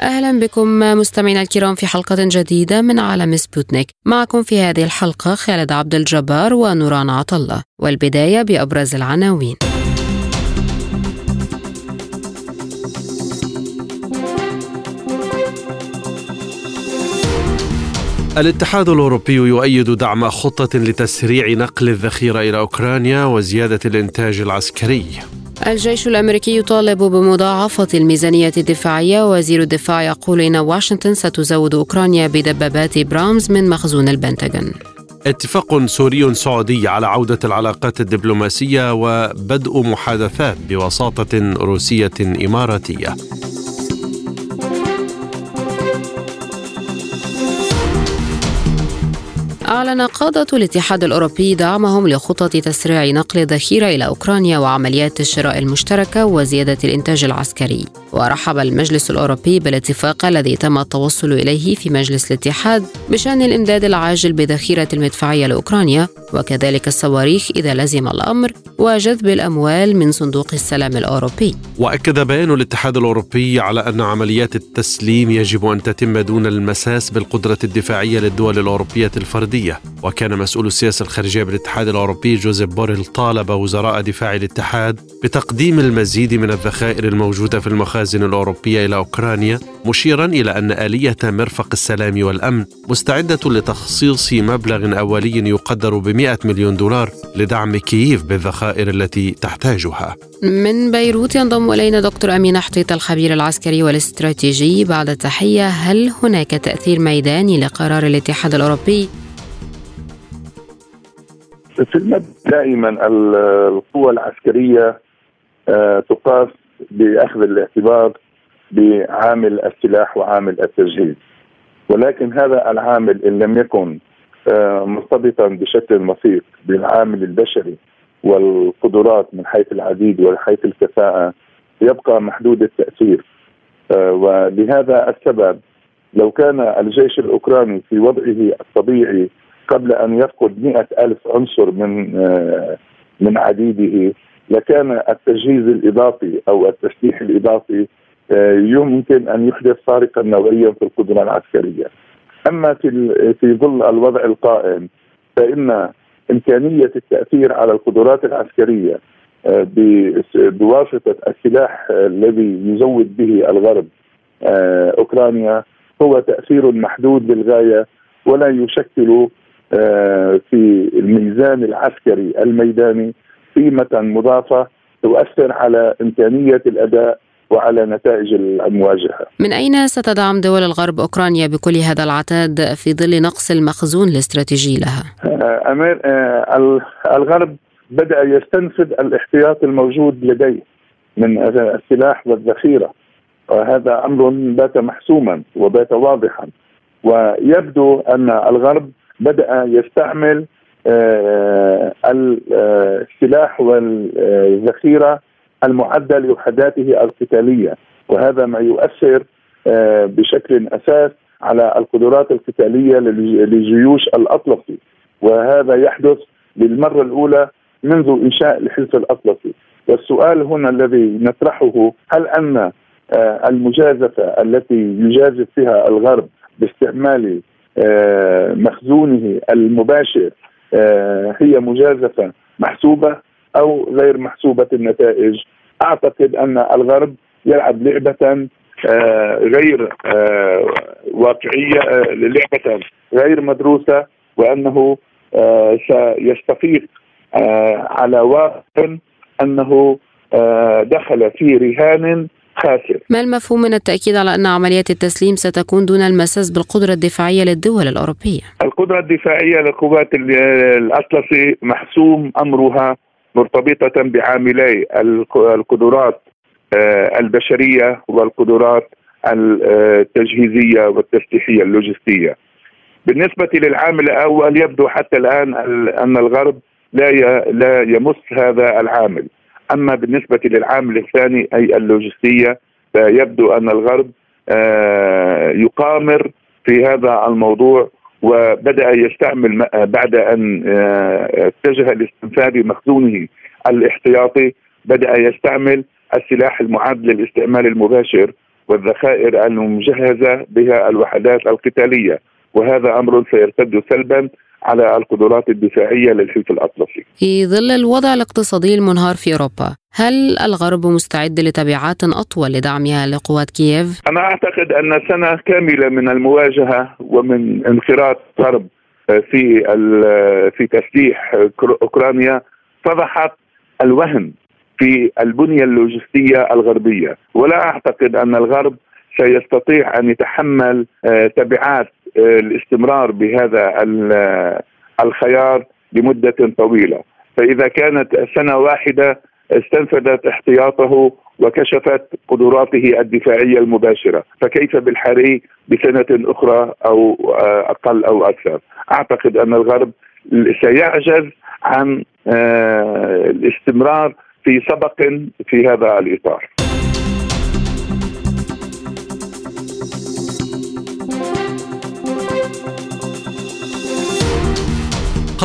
أهلا بكم مستمعينا الكرام في حلقة جديدة من عالم سبوتنيك. معكم في هذه الحلقة خالد عبد الجبار ونوران عطا الله والبداية بأبرز العناوين. الاتحاد الأوروبي يؤيد دعم خطة لتسريع نقل الذخيرة إلى أوكرانيا وزيادة الإنتاج العسكري. الجيش الأمريكي يطالب بمضاعفة الميزانية الدفاعية وزير الدفاع يقول إن واشنطن ستزود أوكرانيا بدبابات برامز من مخزون البنتاغون اتفاق سوري سعودي على عودة العلاقات الدبلوماسية وبدء محادثات بوساطة روسية إماراتية. أعلن قادة الاتحاد الأوروبي دعمهم لخطط تسريع نقل الذخيرة إلى أوكرانيا وعمليات الشراء المشتركة وزيادة الإنتاج العسكري. ورحب المجلس الأوروبي بالاتفاق الذي تم التوصل إليه في مجلس الاتحاد بشأن الإمداد العاجل بذخيرة المدفعية لأوكرانيا وكذلك الصواريخ إذا لزم الأمر وجذب الأموال من صندوق السلام الأوروبي. وأكد بيان الاتحاد الأوروبي على أن عمليات التسليم يجب أن تتم دون المساس بالقدرة الدفاعية للدول الأوروبية الفردية. وكان مسؤول السياسة الخارجية بالاتحاد الأوروبي جوزيف بوريل طالب وزراء دفاع الاتحاد بتقديم المزيد من الذخائر الموجودة في المخازن الأوروبية إلى أوكرانيا مشيرا إلى أن آلية مرفق السلام والأمن مستعدة لتخصيص مبلغ أولي يقدر ب 100 مليون دولار لدعم كييف بالذخائر التي تحتاجها. من بيروت ينضم إلينا دكتور أمين حطيط الخبير العسكري والاستراتيجي بعد التحية. هل هناك تأثير ميداني لقرار الاتحاد الأوروبي في المبدا دائما القوى العسكرية آه، تقاس بأخذ الاعتبار بعامل السلاح وعامل التجهيز. ولكن هذا العامل إن لم يكن آه، مرتبطا بشكل وثيق بالعامل البشري والقدرات من حيث العديد وحيث الكفاءة يبقى محدود التأثير. آه، ولهذا السبب لو كان الجيش الأوكراني في وضعه الطبيعي قبل أن يفقد مئة ألف عنصر من آه، من عديده لكان التجهيز الإضافي أو التسليح الإضافي آه، يمكن أن يحدث فارقا نوعيا في القدرة العسكرية. أما في في ظل الوضع القائم فإن إمكانية التأثير على القدرات العسكرية آه، بواسطة السلاح الذي يزود به الغرب أوكرانيا هو تأثير محدود للغاية ولا يشكل في الميزان العسكري الميداني قيمة مضافة تؤثر على إمكانية الأداء وعلى نتائج المواجهة من أين ستدعم دول الغرب أوكرانيا بكل هذا العتاد في ظل نقص المخزون الاستراتيجي لها؟ آه، أمير آه، الغرب بدأ يستنفذ الاحتياط الموجود لديه من السلاح والذخيرة وهذا أمر بات محسوما وبات واضحا ويبدو أن الغرب بدأ يستعمل آه، السلاح والذخيرة المعده لوحداته القتالية. وهذا ما يؤثر آه، بشكل أساس على القدرات القتالية لجيوش الأطلسي. وهذا يحدث للمرة الأولى منذ إنشاء الحلف الأطلسي. والسؤال هنا الذي نطرحه هل أن آه، المجازفة التي يجازف فيها الغرب باستعمال مخزونه المباشر آه، هي مجازفة محسوبة أو غير محسوبة النتائج. أعتقد أن الغرب يلعب لعبة آه، غير واقعية لعبة غير مدروسة وأنه سيستفيق على واقع أنه دخل في رهان خاسر. ما المفهوم من التأكيد على أن عمليات التسليم ستكون دون المساس بالقدرة الدفاعية للدول الأوروبية؟ القدرة الدفاعية للقوات الأطلسي محسوم أمرها مرتبطة بعاملي القدرات آه، البشرية والقدرات التجهيزية والتسليحية اللوجستية. بالنسبة للعامل الأول يبدو حتى الآن أن الغرب لا لا يمس هذا العامل. أما بالنسبة للعامل الثاني أي اللوجستية فيبدو أن الغرب آه، يقامر في هذا الموضوع وبدأ يستعمل بعد أن آه، اتجه لاستنفاد مخزونه الاحتياطي بدأ يستعمل السلاح المعد للاستعمال المباشر والذخائر المجهزة بها الوحدات القتالية. وهذا أمر سيرتد سلبا على القدرات الدفاعية للحلف الأطلسي. في ظل الوضع الاقتصادي المنهار في أوروبا، هل الغرب مستعد لتبعات أطول لدعمها لقوات كييف؟ أنا أعتقد أن سنة كاملة من المواجهة ومن انخراط الغرب في في تسليح أوكرانيا فضحت الوهن في البنية اللوجستية الغربية، ولا أعتقد أن الغرب سيستطيع أن يتحمل آه، تبعات الاستمرار بهذا الخيار لمدة طويلة، فإذا كانت سنة واحدة استنفذت احتياطه وكشفت قدراته الدفاعية المباشرة، فكيف بالحري بسنة أخرى أو آه، أقل أو أكثر؟ أعتقد أن الغرب سيعجز عن الاستمرار في سبق في هذا الإطار.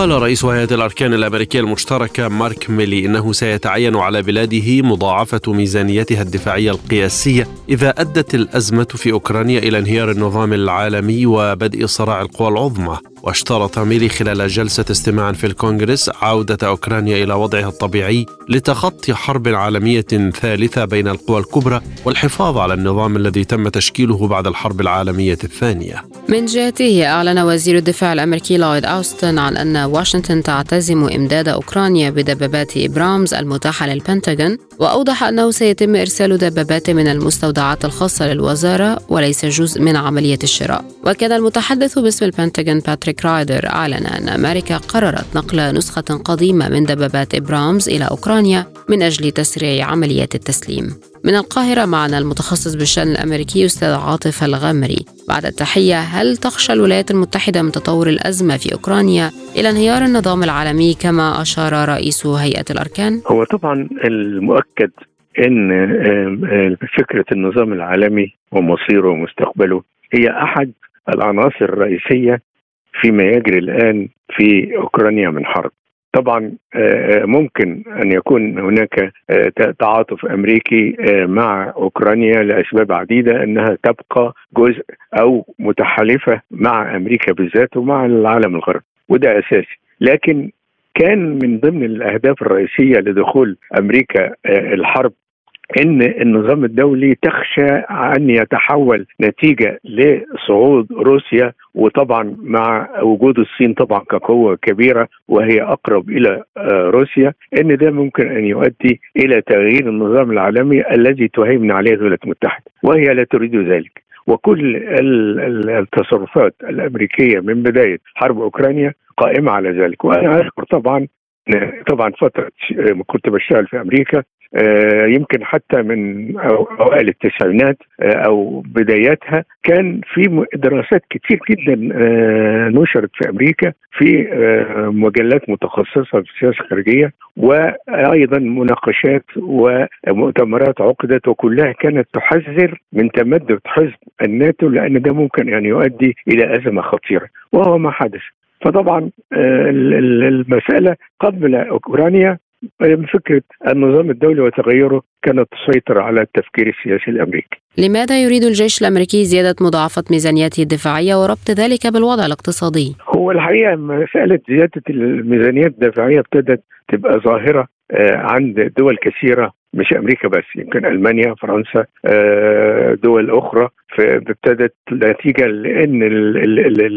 قال رئيس هيئة الأركان الأمريكية المشتركة مارك ميلي إنه سيتعين على بلاده مضاعفة ميزانيتها الدفاعية القياسية إذا أدت الأزمة في أوكرانيا إلى انهيار النظام العالمي وبدء صراع القوى العظمى. واشترط ميلي خلال جلسة استماع في الكونغرس عودة أوكرانيا إلى وضعها الطبيعي لتخطي حرب عالمية ثالثة بين القوى الكبرى والحفاظ على النظام الذي تم تشكيله بعد الحرب العالمية الثانية. من جهته أعلن وزير الدفاع الأمريكي لويد أوستن عن أن واشنطن تعتزم إمداد أوكرانيا بدبابات إبرامز المتاحة للبنتاغون وأوضح أنه سيتم إرسال دبابات من المستودعات الخاصة للوزارة وليس جزء من عملية الشراء. وكان المتحدث باسم البنتاغون باتريك رايدر أعلن أن أمريكا قررت نقل نسخة قديمة من دبابات إبرامز إلى أوكرانيا من أجل تسريع عمليات التسليم من القاهرة معنا المتخصص بالشأن الأمريكي أستاذ عاطف الغامري بعد التحية هل تخشى الولايات المتحدة من تطور الأزمة في أوكرانيا إلى انهيار النظام العالمي كما أشار رئيس هيئة الأركان؟ هو طبعا المؤكد إن فكرة النظام العالمي ومصيره ومستقبله هي أحد العناصر الرئيسية فيما يجري الآن في أوكرانيا من حرب. طبعا آه، ممكن أن يكون هناك آه، تعاطف أمريكي آه، مع أوكرانيا لأسباب عديدة أنها تبقى جزء أو متحالفة مع أمريكا بالذات ومع العالم الغربي. وده أساسي. لكن كان من ضمن الأهداف الرئيسية لدخول أمريكا الحرب إن النظام الدولي تخشى أن يتحول نتيجة لصعود روسيا وطبعا مع وجود الصين طبعا كقوة كبيرة وهي أقرب إلى آه، روسيا إن ده ممكن أن يؤدي إلى تغيير النظام العالمي الذي تهيمن عليه الولايات المتحده وهي لا تريد ذلك. وكل التصرفات الأمريكية من بداية حرب أوكرانيا قائمة على ذلك. وأنا اذكر طبعا طبعا فترة كنت بشتغل في أمريكا آه، يمكن حتى من أوائل التسعينات آه، أو بداياتها كان في دراسات كتير جدا آه، نشرت في أمريكا في مجلات متخصصة في السياسة الخارجيه وأيضا مناقشات ومؤتمرات عقدت وكلها كانت تحذر من تمدد حزب الناتو لأن ده ممكن أن يؤدي إلى أزمة خطيرة وهو ما حدث. فطبعا المسألة قبل أوكرانيا فكرة النظام الدولي وتغيره كانت تسيطر على التفكير السياسي الأمريكي. لماذا يريد الجيش الأمريكي زيادة مضاعفة ميزانيته الدفاعية وربط ذلك بالوضع الاقتصادي؟ هو الحقيقة مسألة زيادة الميزانيات الدفاعية ابتدت تبقى ظاهرة آه، عند دول كثيرة مش أمريكا بس يمكن ألمانيا فرنسا آه، دول أخرى. ابتدت نتيجة لأن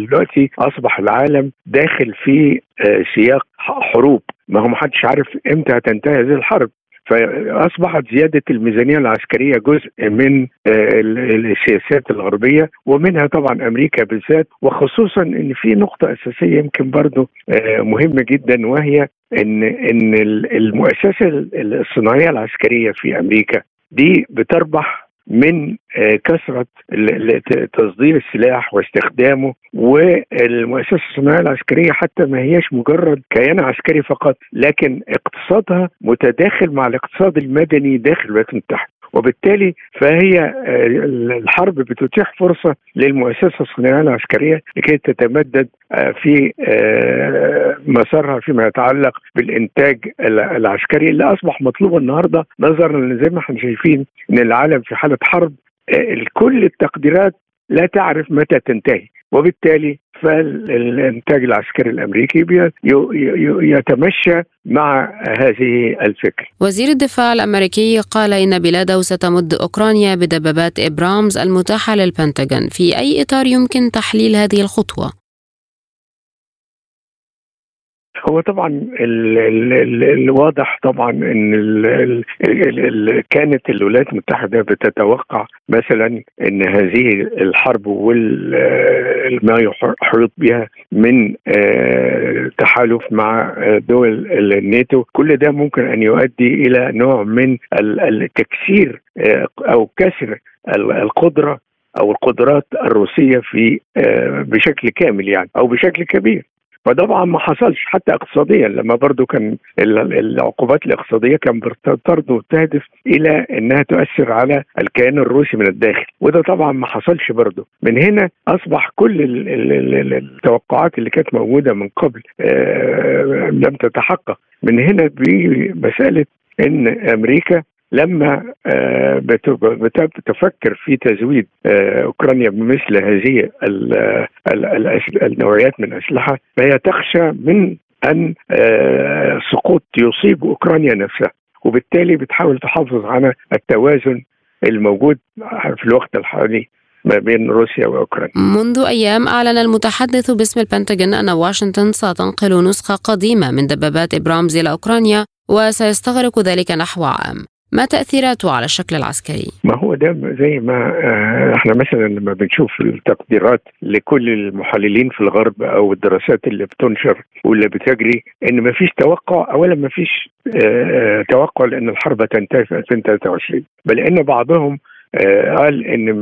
دلوقتي أصبح العالم داخل في آه، سياق حروب. ما هو محدش عارف إمتى هتنتهي هذه الحرب. فأصبحت زيادة الميزانية العسكرية جزء من آه، السياسات الغربية ومنها طبعا أمريكا بالذات. وخصوصا إن في نقطة أساسية يمكن برضه مهمة جدا وهي إن إن المؤسسة الصناعية العسكرية في أمريكا دي بتربح من آه، كثرة تصدير السلاح واستخدامه والمؤسسة الصناعية العسكرية حتى ما هيش مجرد كيان عسكري فقط لكن اقتصادها متداخل مع الاقتصاد المدني داخل الولايات المتحدة. وبالتالي فهي آه، الحرب بتتيح فرصة للمؤسسة الصناعية العسكرية لكي تتمدد آه، في آه، مسارها فيما يتعلق بالإنتاج العسكري اللي أصبح مطلوب النهارده. نظرا زي ما إحنا شايفين إن العالم في حالة حرب كل التقديرات لا تعرف متى تنتهي. وبالتالي فالانتاج العسكري الأمريكي يتمشى مع هذه الفكرة. وزير الدفاع الأمريكي قال إن بلاده ستمد أوكرانيا بدبابات إبرامز المتاحة للبنتاغون، في أي إطار يمكن تحليل هذه الخطوة؟ هو طبعا الواضح طبعا إن كانت الولايات المتحدة بتتوقع مثلا إن هذه الحرب وما يحيط بها من آه، تحالف مع دول الناتو كل ده ممكن أن يؤدي إلى نوع من التكسير آه، أو كسر القدرة أو القدرات الروسية في آه، بشكل كامل يعني أو بشكل كبير. فطبعا ما حصلش حتى اقتصاديا لما برضو كان العقوبات الاقتصادية كان برضو تهدف إلى إنها تؤثر على الكيان الروسي من الداخل. وده طبعا ما حصلش برضو. من هنا أصبح كل التوقعات اللي كانت موجودة من قبل آه، لم تتحقق. من هنا بمساله إن أمريكا لما آه، بتفكر في تزويد آه، أوكرانيا بمثل هذه النوعيات من الأسلحة فهي تخشى من أن آه، سقوط يصيب أوكرانيا نفسها وبالتالي بتحاول تحافظ على التوازن الموجود في الوقت الحالي ما بين روسيا وأوكرانيا. منذ أيام أعلن المتحدث باسم البنتاغون أن واشنطن ستنقل نسخة قديمة من دبابات إبرامز إلى أوكرانيا وسيستغرق ذلك نحو عام. ما تأثيراته على الشكل العسكري؟ ما هو ده زي ما آه، إحنا مثلا لما بنشوف التقديرات لكل المحللين في الغرب أو الدراسات اللي بتنشر واللي بتجري إن ما فيش توقع اولا ما فيش آه، توقع لأن الحرب تنتهي في 2023 بل إن بعضهم آه، قال إن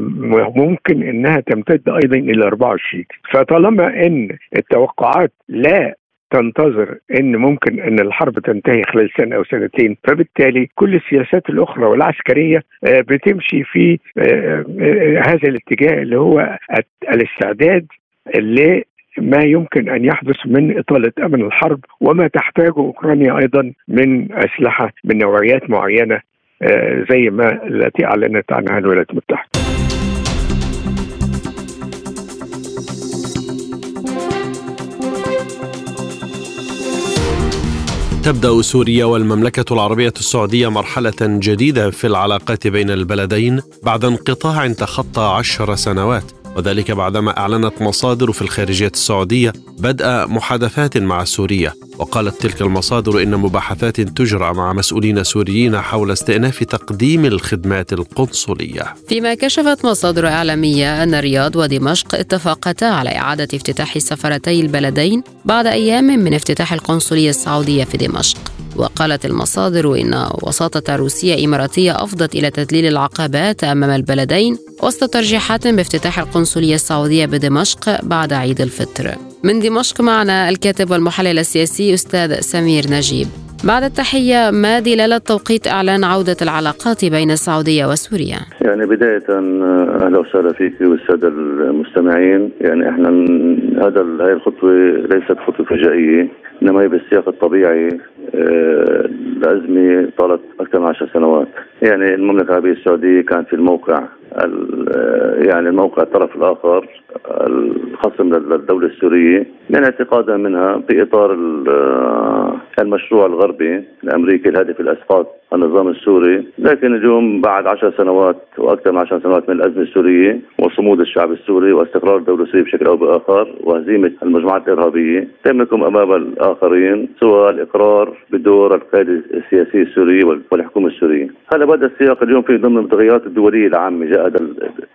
ممكن إنها تمتد أيضا إلى 24 فطالما إن التوقعات لا تنتظر إن ممكن إن الحرب تنتهي خلال سنة أو سنتين فبالتالي كل السياسات الأخرى والعسكرية آه، بتمشي في آه، آه، هذا الاتجاه اللي هو الاستعداد اللي ما يمكن أن يحدث من إطالة أمن الحرب وما تحتاجه أوكرانيا أيضا من أسلحة من نوعيات معينة زي ما التي أعلنت عنها الولايات المتحدة. تبدأ سوريا والمملكة العربية السعودية مرحلة جديدة في العلاقات بين البلدين بعد انقطاع تخطى عشر سنوات. وذلك بعدما أعلنت مصادر في الخارجية السعودية بدء محادثات مع سوريا وقالت تلك المصادر إن مباحثات تجرى مع مسؤولين سوريين حول استئناف تقديم الخدمات القنصلية. فيما كشفت مصادر إعلامية أن الرياض ودمشق اتفقتا على إعادة افتتاح سفرتي البلدين بعد أيام من افتتاح القنصلية السعودية في دمشق. وقالت المصادر إن وساطة روسية إماراتية أفضت إلى تذليل العقبات أمام البلدين وسط ترجيحات بافتتاح القنصلية السعودية بدمشق بعد عيد الفطر. من دمشق معنا الكاتب والمحلل السياسي أستاذ سمير نجيب بعد التحية ما دلالة توقيت إعلان عودة العلاقات بين السعودية وسوريا؟ يعني بداية أهلا وسهلا فيك والسادة المستمعين يعني إحنا هذا هذه الخطوة ليست خطوة فجائية إنما هي بالسياق الطبيعي آه، الأزمة طالت أكثر من عشر سنوات يعني المملكة العربية السعودية كانت في الموقع يعني الموقع الطرف الآخر الخصم للدولة السورية يعني اعتقادا منها في اطار المشروع الغربي الأمريكي الهادف الأسقاط النظام السوري. لكن اليوم بعد عشر سنوات وأكثر من عشر سنوات من الأزمة السورية وصمود الشعب السوري واستقرار الدولة السورية بشكل أو بآخر وهزيمة المجموعات الإرهابية تملكهم أمام الآخرين سوى الإقرار بدور القياده السياسيه السوريه والحكومة السورية. هذا بدا السياق. اليوم في ضمن المتغيرات الدولية العامة هذا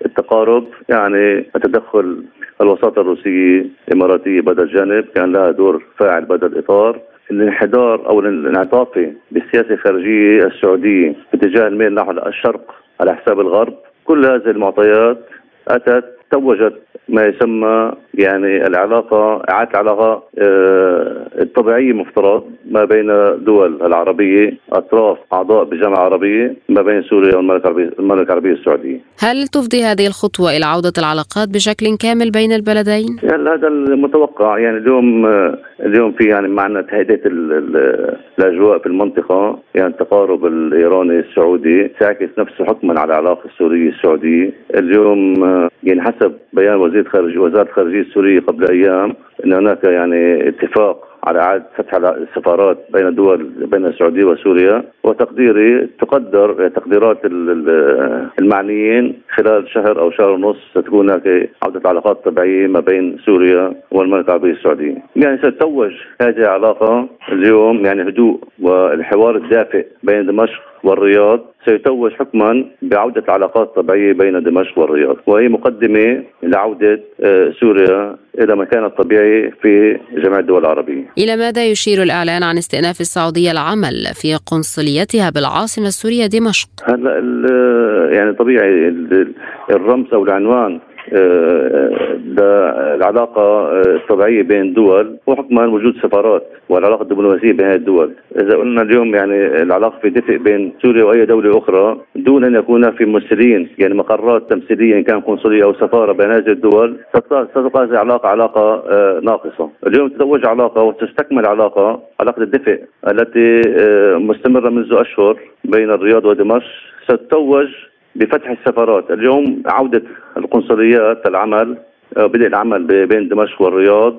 التقارب يعني التدخل الوساطه الروسيه الاماراتيه بدا الجانب كان لها دور فاعل بدا الاطار الانحدار أو الانعطافي بالسياسة الخارجية السعودية باتجاه الميل نحو الشرق على حساب الغرب كل هذه المعطيات أتت توجت ما يسمى يعني العلاقة إعادة العلاقة آه، الطبيعية مفترض ما بين الدول العربية أطراف أعضاء بالجامعة العربية ما بين سوريا والمملكة العربية, المملكة العربية السعودية. هل تفضي هذه الخطوة إلى عودة العلاقات بشكل كامل بين البلدين؟ يعني هذا المتوقع. يعني اليوم اليوم في يعني معنى تهدئة الأجواء في المنطقة. يعني التقارب الإيراني السعودي تعكس نفسه حكما على العلاقة السورية السعودية. اليوم آه، يعني حسب بيان وزير خارج وزارة الخارجية السورية قبل أيام أن هناك يعني اتفاق على إعادة فتح السفارات بين الدول بين السعودية وسوريا وتقديري تقدر تقديرات المعنيين خلال شهر أو شهر ونص ستكون هناك عودة علاقات طبيعية ما بين سوريا والمملكة العربية السعودية. يعني ستتوج هذه العلاقة اليوم يعني هدوء والحوار الدافئ بين دمشق والرياض سيتوج حكما بعودة العلاقات الطبيعية بين دمشق والرياض وهي مقدمة لعودة آه، سوريا إلى مكانها الطبيعي في جميع الدول العربية إلى ماذا يشير الإعلان عن استئناف السعودية العمل في قنصليتها بالعاصمة السورية دمشق؟ هلأ يعني طبيعي الرمز أو العنوان العلاقة آه، الطبيعية بين الدول وحكما وجود سفارات والعلاقة الدبلوماسية بين الدول. إذا قلنا اليوم يعني العلاقة في دفء بين سوريا وأي دولة أخرى دون أن يكون في ممثلين يعني مقرات تمثيلية إن كان قنصلية أو سفارة بين هذه الدول ستبقى هذه العلاقة علاقة آه، ناقصة. اليوم تتوج علاقة وتستكمل علاقة علاقة الدفء التي آه، مستمرة منذ أشهر بين الرياض ودمشق ستتوج بفتح السفارات. اليوم عودة القنصليات العمل آه، بدء العمل بين دمشق والرياض.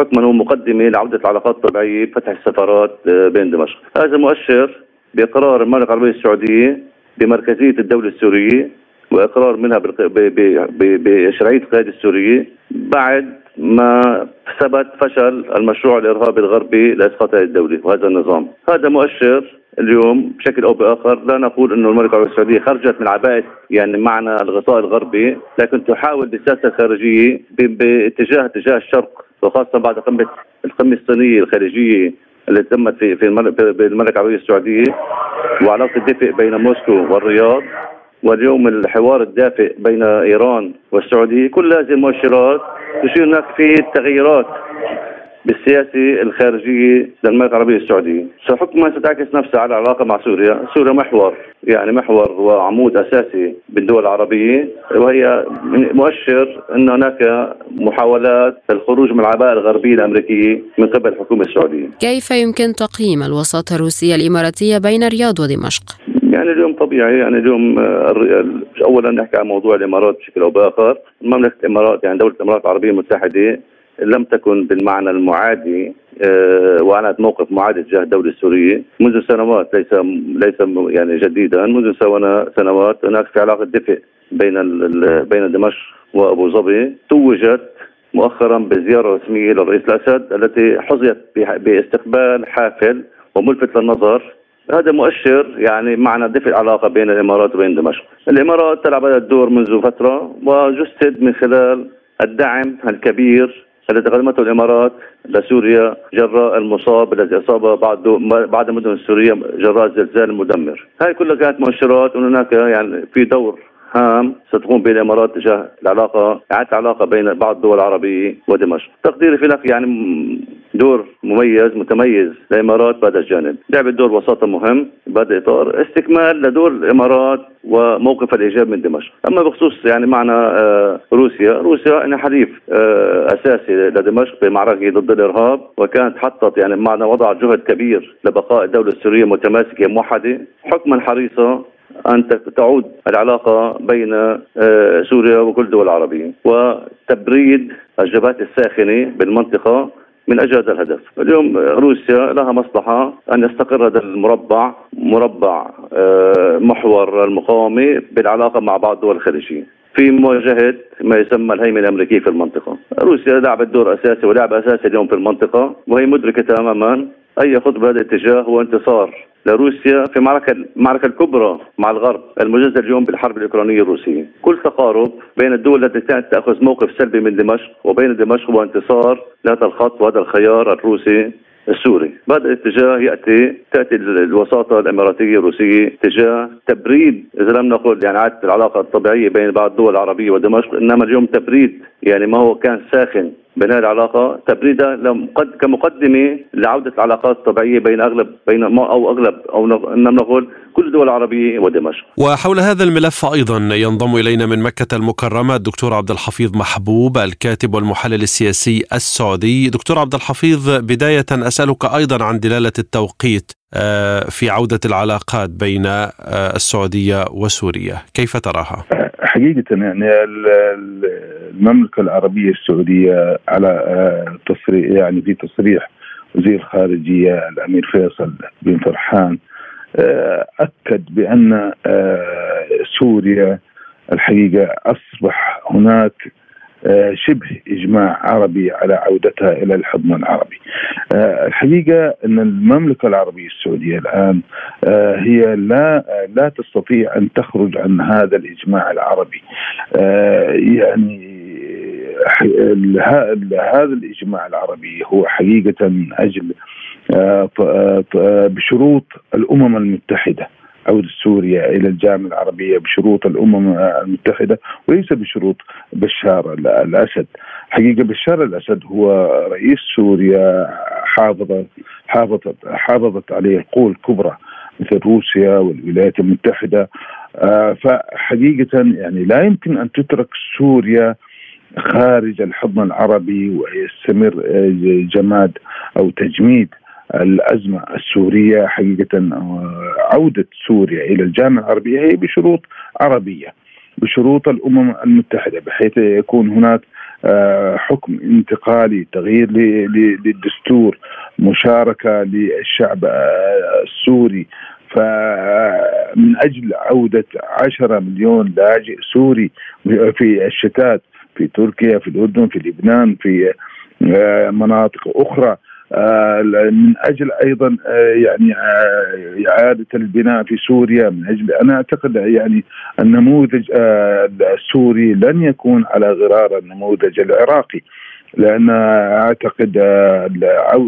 حكما ومقدمة لعودة العلاقات الطبيعية بفتح السفارات آه، بين دمشق. هذا مؤشر بإقرار المملكة العربية السعودية بمركزية الدولة السورية وإقرار منها بشرعية القيادة السورية بعد ما ثبت فشل المشروع الإرهابي الغربي لإسقاط هذه الدولة وهذا النظام. هذا مؤشر اليوم بشكل أو بآخر لا نقول إنه المملكة العربية السعودية خرجت من عباءه يعني معنى الغطاء الغربي لكن تحاول بالسياسة الخارجية باتجاه اتجاه الشرق وخاصة بعد قمة القمة الصينية الخارجيه التي تمت في في المملكه العربية السعودية وعلاقه الدفء بين موسكو والرياض. واليوم الحوار الدافئ بين إيران والسعودية كل هذه المؤشرات تشير هناك في تغيرات بالسياسة الخارجية للمملكة العربية السعودية. حكما ستعكس نفسها على العلاقة مع سوريا سوريا محور يعني محور وعمود أساسي بالدول العربية وهي مؤشر أن هناك محاولات للخروج من العباءة الغربية الأمريكية من قبل الحكومة السعودية. كيف يمكن تقييم الوساطة الروسية الإماراتية بين الرياض ودمشق؟ يعني اليوم طبيعي يعني اليوم اولا نحكي عن موضوع الإمارات بشكل أو بآخر، مملكه الإمارات يعني دولة الإمارات العربية المتحدة لم تكن بالمعنى المعادي آه، واعلنت موقف معادي تجاه الدولة السورية. منذ سنوات ليس ليس يعني جديدا. منذ سنوات هناك في علاقة دفء بين بين دمشق وأبو ظبي. توجت مؤخرا بزيارة رسمية للرئيس الأسد التي حظيت باستقبال حافل وملفت للنظر. هذا مؤشر يعني معنى دفء العلاقة بين الإمارات وبين دمشق. الإمارات تلعب هذا الدور منذ فترة وجسد من خلال الدعم الكبير الذي قدمته الإمارات لسوريا جراء المصاب الذي أصاب بعض بعض المدن السوريه جراء الزلزال المدمر، هذه كلها كانت مؤشرات ان هناك يعني في دور هام ستقوم به الامارات تجاه العلاقة اعاده العلاقه بين بعض الدول العربية ودمشق، تقديري في هناك يعني دور مميز متميز للامارات بهذا الجانب، لعبت دور وساطه مهم بهذا الاطار، استكمال لدور الإمارات وموقف الإيجاب من دمشق، أما بخصوص يعني معنى آه، روسيا، روسيا انها حليف آه، أساسي لدمشق في معركه ضد الإرهاب وكانت حطت يعني معنى وضع جهد كبير لبقاء الدولة السورية متماسكة موحدة، حكما حريصة أن تعود العلاقة بين آه، سوريا وكل الدول العربية وتبريد الجبهات الساخنة بالمنطقة من أجل هذا الهدف، اليوم روسيا لها مصلحة أن يستقر هذا المربع مربع آه، محور المقاومة بالعلاقة مع بعض الدول الخليجية. في مواجهة ما يسمى الهيمنة الأمريكية في المنطقة. روسيا لعبت دور أساسي ولعب أساسي اليوم في المنطقة وهي مدركة تماما أي خطوه بهذا الاتجاه هو انتصار لروسيا في معركة المعركة الكبرى مع الغرب المجزر اليوم بالحرب الأوكرانية الروسية. كل تقارب بين الدول التي كانت تأخذ موقف سلبي من دمشق وبين دمشق وانتصار لهذا الخط وهذا الخيار الروسي السوري. بهذا الاتجاه ياتي تأتي الوساطة الإماراتية الروسية تجاه تبريد إذا لم نقل يعني عادة العلاقة الطبيعية بين بعض الدول العربية ودمشق إنما اليوم تبريد يعني ما هو كان ساخن. بناء العلاقة تبريدها كمقدمة لعودة العلاقات الطبيعية بين اغلب بين أو أغلب أو نقول كل الدول العربية ودمشق. وحول هذا الملف أيضا ينضم إلينا من مكة المكرمة الدكتور عبد الحفيظ محبوب الكاتب والمحلل السياسي السعودي. دكتور عبد الحفيظ بداية أسألك أيضا عن دلالة التوقيت في عودة العلاقات بين آه، السعودية وسوريا، كيف تراها؟ حقيقة يعني المملكة العربية السعودية على آه، تصريح يعني في تصريح وزير الخارجيه الأمير فيصل بن فرحان آه، بأن آه، سوريا الحقيقة أصبح هناك شبه إجماع عربي على عودتها إلى الحضن العربي. الحقيقة أن المملكة العربية السعودية الآن هي لا لا تستطيع أن تخرج عن هذا الإجماع العربي. يعني هذا الإجماع العربي هو حقيقة من أجل آه، آه، بشروط الأمم المتحدة عودة سوريا إلى الجامعة العربية بشروط الأمم المتحدة وليس بشروط بشار الأسد. حقيقة بشار الأسد هو رئيس سوريا حافظ حافظت حافظت عليه القوى الكبرى مثل روسيا والولايات المتحدة. آه، فحقيقة يعني لا يمكن أن تترك سوريا خارج الحضن العربي ويستمر آه، جماد أو تجميد. الأزمة السورية حقيقة آه، عوده سوريا إلى الجامعة العربية هي بشروط عربية بشروط الأمم المتحدة بحيث يكون هناك آه، حكم انتقالي تغيير للدستور مشاركة للشعب السوري. فمن أجل عودة 10 مليون لاجئ سوري في الشتات في تركيا في الأردن في لبنان في آه، مناطق أخرى. آه، من أجل أيضا آه، يعني إعادة البناء في سوريا من أجل أنا أعتقد يعني النموذج السوري لن يكون على غرار النموذج العراقي لأن أعتقد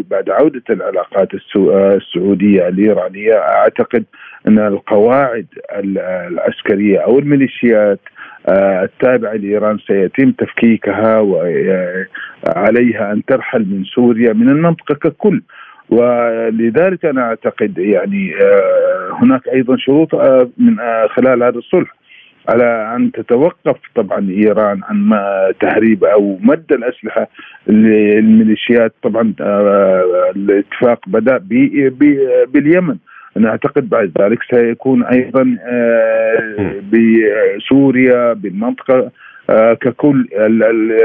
بعد عودة العلاقات السعودية الإيرانية أعتقد أن القواعد العسكرية أو الميليشيات آه، التابعة لإيران سيتم تفكيكها وعليها أن ترحل من سوريا من المنطقة ككل. ولذلك أنا أعتقد يعني آه، هناك أيضا شروط آه، من خلال هذا الصلح على أن تتوقف طبعا إيران عن تهريب أو مد الأسلحة للميليشيات. طبعا الاتفاق بدأ باليمن. أنا اعتقد بعد ذلك سيكون أيضا آه، بسوريا بالمنطقة آه، ككل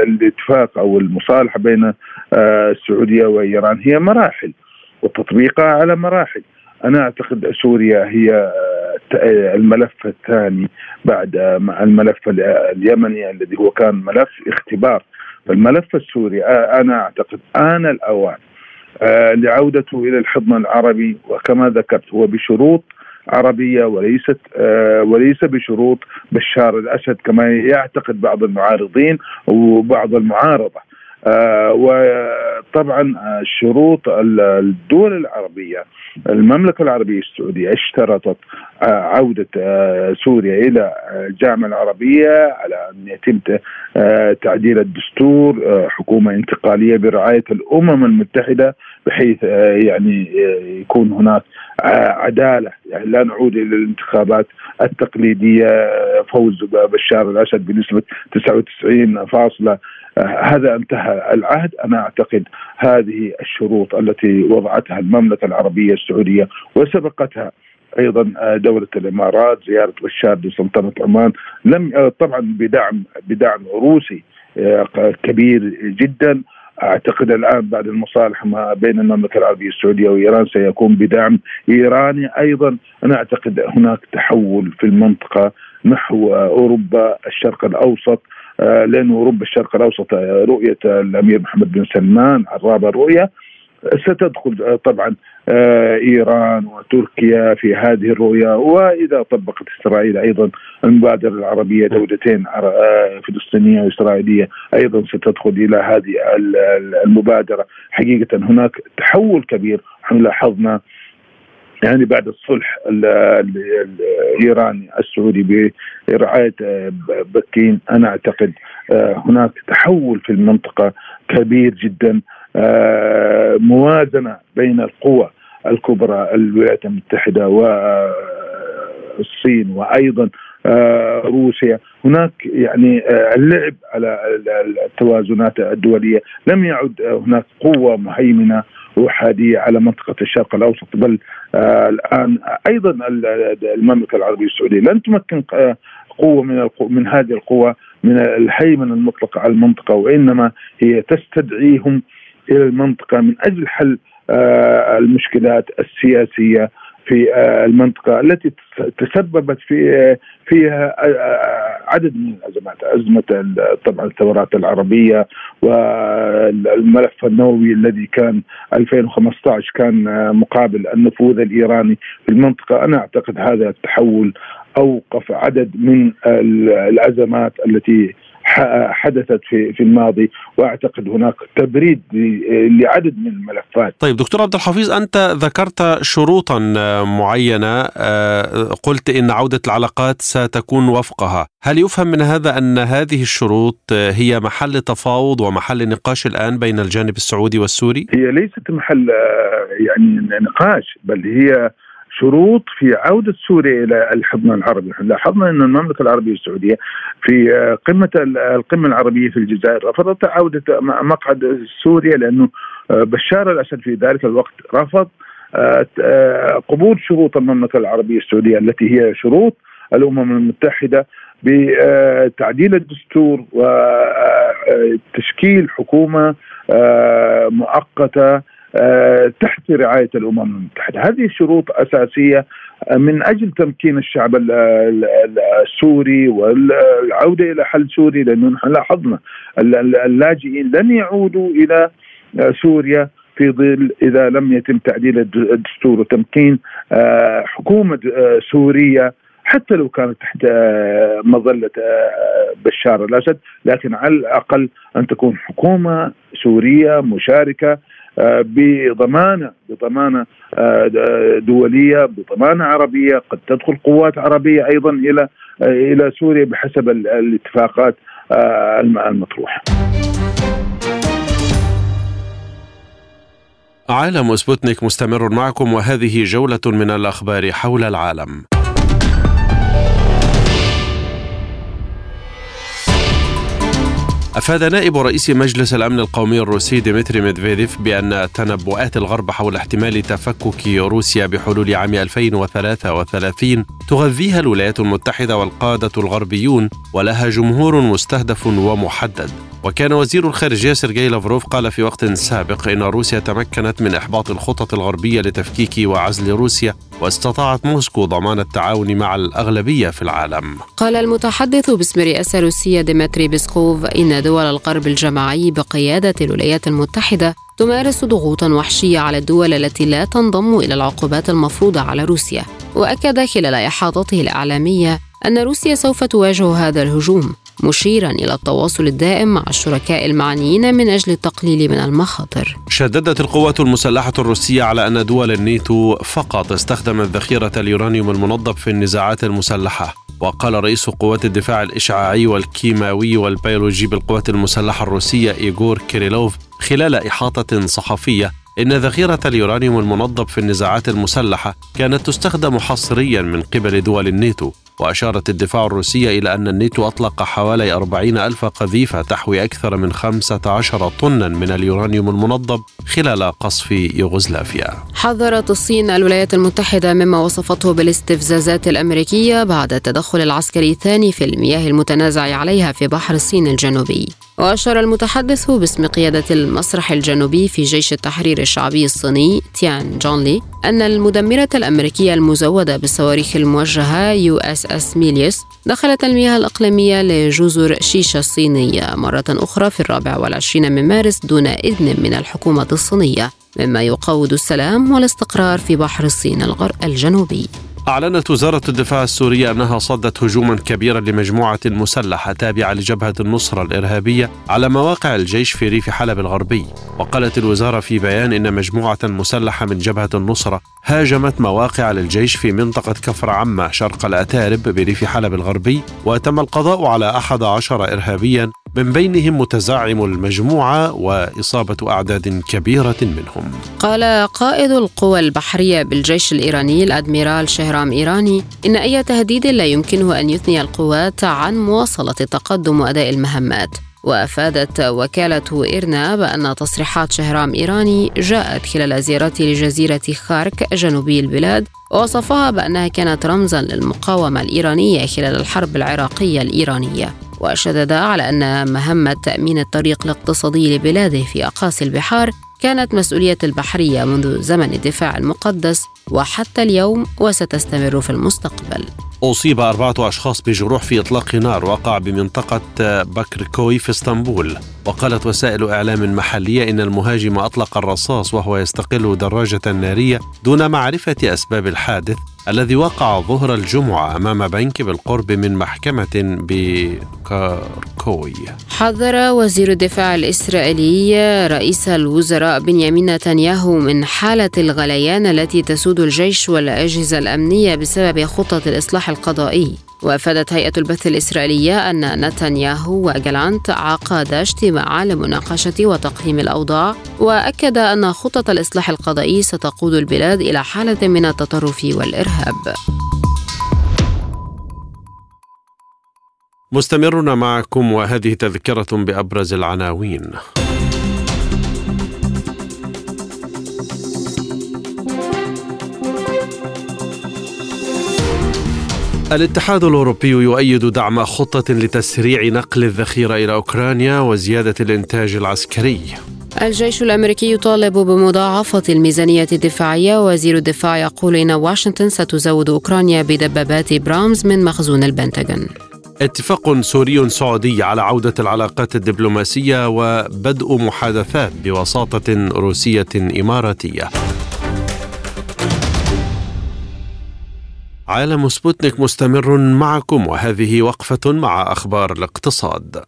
الاتفاق أو المصالحة بين آه، السعودية وإيران هي مراحل وتطبيقها على مراحل. أنا أعتقد سوريا هي الملف الثاني بعد الملف اليمني الذي هو كان ملف اختبار. فالملف السوري أنا أعتقد آن الأوان لعودته إلى الحضن العربي. وكما ذكرت هو بشروط عربية وليست آه، وليس بشروط بشار الأسد كما يعتقد بعض المعارضين وبعض المعارضة. آه، وطبعا شروط الدول العربية المملكة العربية السعودية اشترطت عودة سوريا إلى الجامعة العربية على أن يتم تعديل الدستور حكومة انتقالية برعاية الأمم المتحدة بحيث يعني يكون هناك عدالة. يعني لا نعود إلى الانتخابات التقليدية فوز بشار الأسد بنسبة 99 فاصلة هذا انتهى العهد. أنا أعتقد هذه الشروط التي وضعتها المملكة العربية السعودية وسبقتها أيضا دولة الإمارات زيارة بشار لسلطنة عمان. لم طبعا بدعم بدعم روسي كبير جدا. أعتقد الآن بعد المصالحة ما بين المملكة العربية السعودية وإيران سيكون بدعم إيراني أيضا. أنا أعتقد هناك تحول في المنطقة نحو أوروبا الشرق الأوسط. آه، لأنه اوروبا الشرق الأوسط آه، رؤية الأمير محمد بن سلمان الرابع رؤيه ستدخل آه، طبعا آه، إيران وتركيا في هذه الرؤية وإذا طبقت إسرائيل أيضا المبادرة العربية دولتين آه، فلسطينية وإسرائيلية أيضا ستدخل إلى هذه المبادرة. حقيقة هناك تحول كبير لاحظنا يعني بعد الصلح الإيراني السعودي برعاية آه، بكين أنا أعتقد هناك تحول في المنطقة كبير جدا آه، موازنة بين القوى الكبرى الولايات المتحدة والصين وأيضا آه، روسيا. هناك يعني آه، اللعب على التوازنات الدولية. لم يعد هناك قوة مهيمنة احاديه على منطقة الشرق الأوسط بل الآن أيضا المملكة العربية السعودية لن تمكن قوة من من هذه القوى من الهيمنة المطلقة على المنطقة وإنما هي تستدعيهم إلى المنطقة من أجل حل آه، المشكلات السياسية في آه، المنطقة التي تسببت في آه، فيها عدد من الأزمات أزمة طبعا الثورات العربية والملف النووي الذي كان 2015 كان مقابل النفوذ الإيراني في المنطقة. أنا أعتقد هذا التحول أوقف عدد من الأزمات التي حدثت في في الماضي وأعتقد هناك تبريد لعدد من الملفات. طيب دكتور عبد الحفيظ أنت ذكرت شروطا معينة آه، قلت إن عودة العلاقات ستكون وفقها، هل يفهم من هذا أن هذه الشروط هي محل تفاوض ومحل نقاش الآن بين الجانب السعودي والسوري؟ هي ليست محل آه، يعني نقاش بل هي شروط في عودة سوريا إلى الحضن العربي. لاحظنا أن المملكة العربية السعودية في قمة القمة العربية في الجزائر. رفضت عودة مقعد سوريا لأنه بشار الأسد في ذلك الوقت. رفض قبول شروط المملكة العربية السعودية التي هي شروط الأمم المتحدة بتعديل الدستور وتشكيل حكومة مؤقتة آه، تحت رعاية الأمم المتحدة، هذه شروط أساسية من أجل تمكين الشعب السوري والعودة إلى حل سوري لأنه نحن لاحظنا اللاجئين لن يعودوا إلى سوريا في ظل إذا لم يتم تعديل الدستور وتمكين آه، حكومة آه، سوريه حتى لو كانت تحت مظلة بشار الأسد. لكن على الأقل أن تكون حكومة سورية مشاركة آه، بضمانه بضمانة آه، دولية بضمانة عربية قد تدخل قوات عربية أيضا إلى آه، إلى سوريا بحسب الاتفاقات المطروحة. عالم سبوتنيك مستمر معكم وهذه جولة من الأخبار حول العالم. أفاد نائب رئيس مجلس الأمن القومي الروسي ديمتري ميدفيديف بأن تنبؤات الغرب حول احتمال تفكك روسيا بحلول عام 2033 تغذيها الولايات المتحدة والقادة الغربيون ولها جمهور مستهدف ومحدد. وكان وزير الخارجية سيرجي لافروف قال في وقت سابق إن روسيا تمكنت من إحباط الخطط الغربية لتفكيك وعزل روسيا واستطاعت موسكو ضمان التعاون مع الأغلبية في العالم. قال المتحدث باسم رئاسة روسيا ديمتري بيسكوف إن دول الغرب الجماعي بقيادة الولايات المتحدة تمارس ضغوطا وحشية على الدول التي لا تنضم إلى العقوبات المفروضة على روسيا. وأكد خلال إحاطته الإعلامية أن روسيا سوف تواجه هذا الهجوم. مشيرا إلى التواصل الدائم مع الشركاء المعنيين من أجل التقليل من المخاطر. شددت القوات المسلحة الروسية على أن دول الناتو فقط استخدمت ذخيرة اليورانيوم المنضب في النزاعات المسلحة وقال رئيس قوات الدفاع الإشعاعي والكيماوي والبيولوجي بالقوات المسلحة الروسية إيغور كيريلوف خلال إحاطة صحفية إن ذخيرة اليورانيوم المنضب في النزاعات المسلحة كانت تستخدم حصريا من قبل دول الناتو وأشارت الدفاع الروسية إلى أن الناتو أطلق حوالي 40 ألف قذيفة تحوي أكثر من 15 طنا من اليورانيوم المنضب خلال قصف يوغوسلافيا. حذرت الصين الولايات المتحدة مما وصفته بالاستفزازات الأمريكية بعد التدخل العسكري الثاني في المياه المتنازع عليها في بحر الصين الجنوبي. وأشار المتحدث باسم قيادة المسرح الجنوبي في جيش التحرير الشعبي الصيني تيان جونلي أن المدمرة الأمريكية المزودة بالصواريخ الموجهة يو إس إس ميليوس دخلت المياه الإقليمية لجزر شيشة الصينية مرة أخرى في الرابع والعشرين من مارس دون إذن من الحكومة الصينية مما يقوض السلام والإستقرار في بحر الصين الجنوبي. أعلنت وزارة الدفاع السورية أنها صدت هجوما كبيرا لمجموعة مسلحة تابعة لجبهة النصرة الإرهابية على مواقع الجيش في ريف حلب الغربي. وقالت الوزارة في بيان إن مجموعة مسلحة من جبهة النصرة هاجمت مواقع للجيش في منطقة كفر عمة شرق الأتارب بريف حلب الغربي وتم القضاء على أحد عشر إرهابيا من بينهم متزعم المجموعة وإصابة أعداد كبيرة منهم. قال قائد القوى البحرية بالجيش الإيراني الأدميرال شهرام إيراني إن أي تهديد لا يمكنه أن يثني القوات عن مواصلة التقدم وأداء المهمات. وأفادت وكالة ايرنا بأن تصريحات شهرام إيراني جاءت خلال زيارته لجزيرة خارك جنوبي البلاد ووصفها بأنها كانت رمزا للمقاومة الإيرانية خلال الحرب العراقية الإيرانية. وشدد على أن مهمة تأمين الطريق الاقتصادي لبلاده في أقاصي البحار كانت مسؤولية البحرية منذ زمن الدفاع المقدس وحتى اليوم وستستمر في المستقبل. أصيب أربعة أشخاص بجروح في إطلاق نار وقع بمنطقة بكركوي في إسطنبول. وقالت وسائل إعلام محلية إن المهاجم أطلق الرصاص وهو يستقل دراجة نارية دون معرفة أسباب الحادث الذي وقع ظهر الجمعة أمام بنك بالقرب من محكمة بكاركوي حذر وزير الدفاع الإسرائيلي رئيس الوزراء بنيامين نتنياهو من حالة الغليان التي تسود الجيش والأجهزة الأمنية بسبب خطة الإصلاح القضائي. وأفادت هيئة البث الإسرائيلية أن نتنياهو وجالانت عقدا اجتماعا لمناقشة وتقييم الأوضاع وأكد أن خطط الإصلاح القضائي ستقود البلاد إلى حالة من التطرف والإرهاب. مستمرون معكم وهذه تذكرة بأبرز العناوين. الاتحاد الأوروبي يؤيد دعم خطة لتسريع نقل الذخيرة إلى أوكرانيا وزيادة الإنتاج العسكري. الجيش الأمريكي يطالب بمضاعفة الميزانية الدفاعية وزير الدفاع يقول إن واشنطن ستزود أوكرانيا بدبابات برامز من مخزون البنتاغون اتفاق سوري سعودي على عودة العلاقات الدبلوماسية وبدء محادثات بوساطة روسية إماراتية. عالم سبوتنيك مستمر معكم وهذه وقفة مع أخبار الاقتصاد.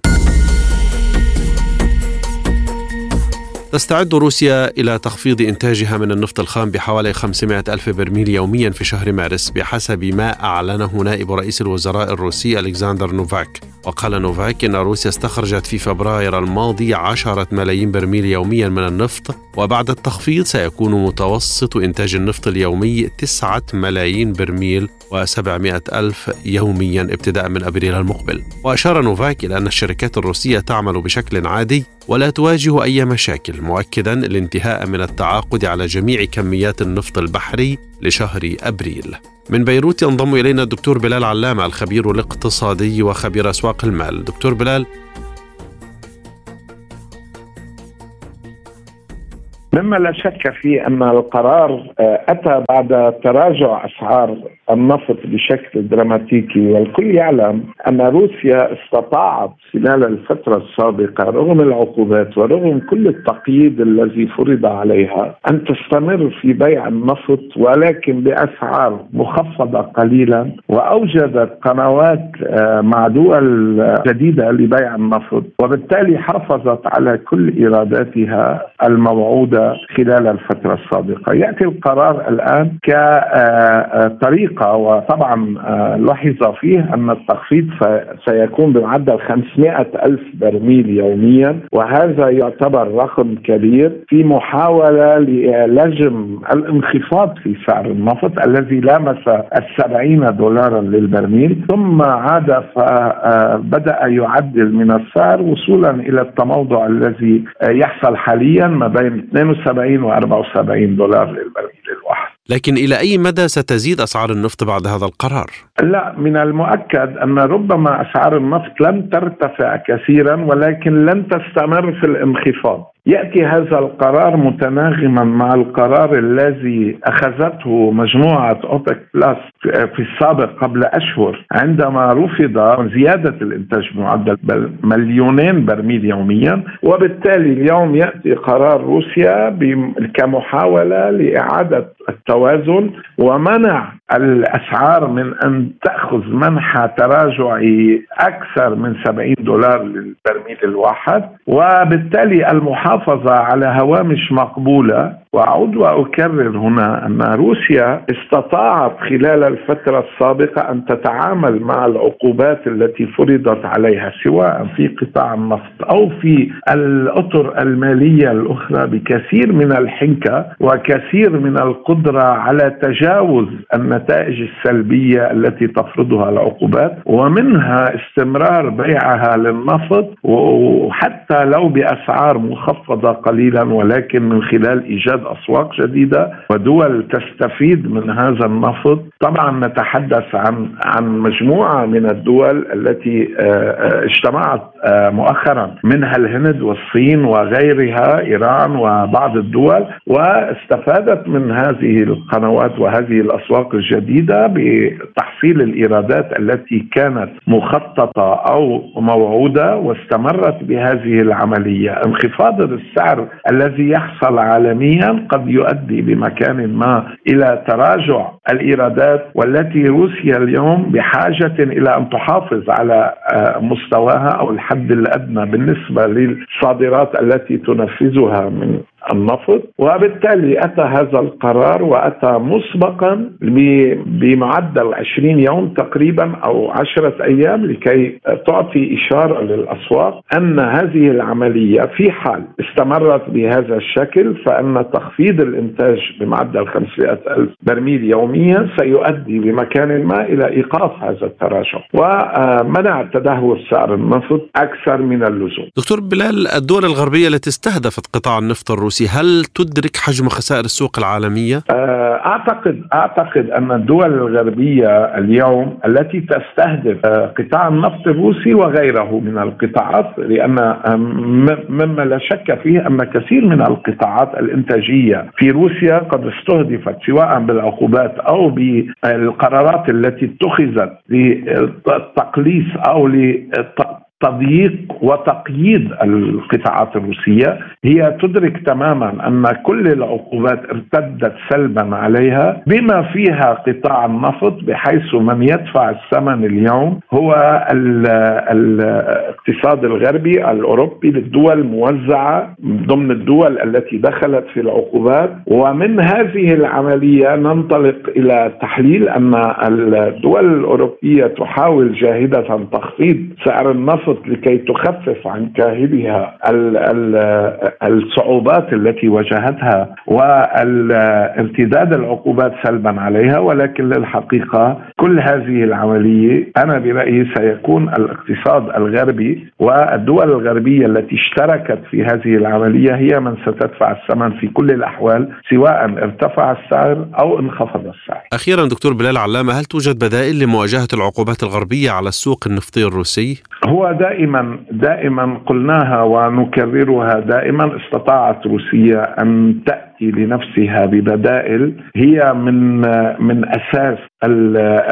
تستعد روسيا إلى تخفيض إنتاجها من النفط الخام بحوالي 500 ألف برميل يوميا في شهر مارس بحسب ما أعلنه نائب رئيس الوزراء الروسي ألكسندر نوفاك. وقال نوفاك إن روسيا استخرجت في فبراير الماضي 10 ملايين برميل يوميا من النفط وبعد التخفيض سيكون متوسط إنتاج النفط اليومي 9 ملايين برميل و700 ألف يوميا ابتداء من أبريل المقبل. وأشار نوفاك إلى أن الشركات الروسية تعمل بشكل عادي ولا تواجه أي مشاكل مؤكدا الانتهاء من التعاقد على جميع كميات النفط البحري لشهر أبريل. من بيروت ينضم إلينا الدكتور بلال علامة الخبير الاقتصادي وخبير أسواق المال. دكتور بلال مما لا شك فيه أن القرار آه، أتى بعد تراجع أسعار النفط بشكل دراماتيكي والكل يعلم أن روسيا استطاعت خلال الفترة السابقة رغم العقوبات ورغم كل التقييد الذي فرض عليها أن تستمر في بيع النفط ولكن بأسعار مخفضة قليلا واوجدت قنوات آه، مع دول جديدة لبيع النفط وبالتالي حافظت على كل ايراداتها الموعودة خلال الفترة السابقة. يأتي القرار الآن كطريق الحقيقة وطبعا آه، لحظ فيه أن التخفيض سيكون بمعدل 500 ألف برميل يوميا وهذا يعتبر رقم كبير في محاولة للجم الانخفاض في سعر النفط الذي لامس السبعين دولارا للبرميل. ثم عاد فبدأ آه، يعدل من السعر وصولا إلى التموضع الذي آه، يحصل حاليا ما بين 72 و 74 دولار للبرميل الواحد لكن إلى أي مدى ستزيد أسعار النفط بعد هذا القرار؟ لا من المؤكد أن ربما أسعار النفط لن ترتفع كثيرا ولكن لن تستمر في الانخفاض يأتي هذا القرار متناغما مع القرار الذي أخذته مجموعة أوبك بلس في السابق قبل أشهر. عندما رفض زيادة الإنتاج بمعدل مليونين برميل يوميا وبالتالي اليوم يأتي قرار روسيا كمحاولة لإعادة التوازن ومنع الأسعار من أن تأخذ منحى تراجعي أكثر من 70 دولار للبرميل الواحد وبالتالي المحافظة على هوامش مقبولة وأعود وأكرر هنا أن روسيا استطاعت خلال الفترة السابقة أن تتعامل مع العقوبات التي فرضت عليها سواء في قطاع النفط أو في الأطر المالية الأخرى بكثير من الحنكة وكثير من القدرة على تجاوز النتائج السلبية التي تفرضها العقوبات ومنها استمرار بيعها للنفط وحتى لو بأسعار مخفضة قليلا ولكن من خلال إيجاد أسواق جديدة ودول تستفيد من هذا النفط. طبعا نتحدث عن عن مجموعة من الدول التي آه، آه، اجتمعت مؤخرا منها الهند والصين وغيرها إيران وبعض الدول واستفادت من هذه القنوات وهذه الأسواق الجديدة بتحصيل الإيرادات التي كانت مخططة أو موعودة واستمرت بهذه العملية. انخفاض السعر الذي يحصل عالميا قد يؤدي بمكان ما إلى تراجع الإيرادات والتي روسيا اليوم بحاجة إلى أن تحافظ على آه، مستواها أو الحد الأدنى بالنسبة للصادرات التي تنفذها من النفط وبالتالي أتى هذا القرار وأتى مسبقا بمعدل 20 يوم تقريبا أو عشرة أيام لكي تعطي إشارة للأسواق أن هذه العملية في حال استمرت بهذا الشكل فأن تخفيض الإنتاج بمعدل 500 ألف برميل يوميا سيؤدي بمكان ما إلى إيقاف هذا التراجع ومنع تدهور سعر النفط أكثر من اللزوم. دكتور بلال الدول الغربية التي استهدفت قطاع النفط الروسي الروسي هل تدرك حجم خسائر السوق العالمية؟ آه، أعتقد أعتقد أن الدول الغربية اليوم التي تستهدف آه، قطاع النفط الروسي وغيره من القطاعات لأن مما لا شك فيه أن كثير من القطاعات الإنتاجية في روسيا قد استهدفت سواء بالعقوبات أو بالقرارات التي اتخذت للتقليص أو تضييق وتقييد القطاعات الروسية هي تدرك تماما أن كل العقوبات ارتدت سلبا عليها بما فيها قطاع النفط بحيث من يدفع الثمن اليوم هو الاقتصاد الغربي الأوروبي للدول موزعة ضمن الدول التي دخلت في العقوبات. ومن هذه العملية ننطلق إلى تحليل أن الدول الأوروبية تحاول جاهدة تخفيض سعر النفط النفط لكي تخفف عن كاهلها الصعوبات التي واجهتها وارتداد العقوبات سلبا عليها ولكن للحقيقة كل هذه العملية أنا برأيي سيكون الاقتصاد الغربي والدول الغربية التي اشتركت في هذه العملية هي من ستدفع الثمن في كل الأحوال سواء ارتفع السعر أو انخفض السعر. أخيرا دكتور بلال علامة هل توجد بدائل لمواجهة العقوبات الغربية على السوق النفطي الروسي؟ هو دائما دائما قلناها ونكررها دائما استطاعت روسيا أن تأتي لنفسها ببدائل هي من من أساس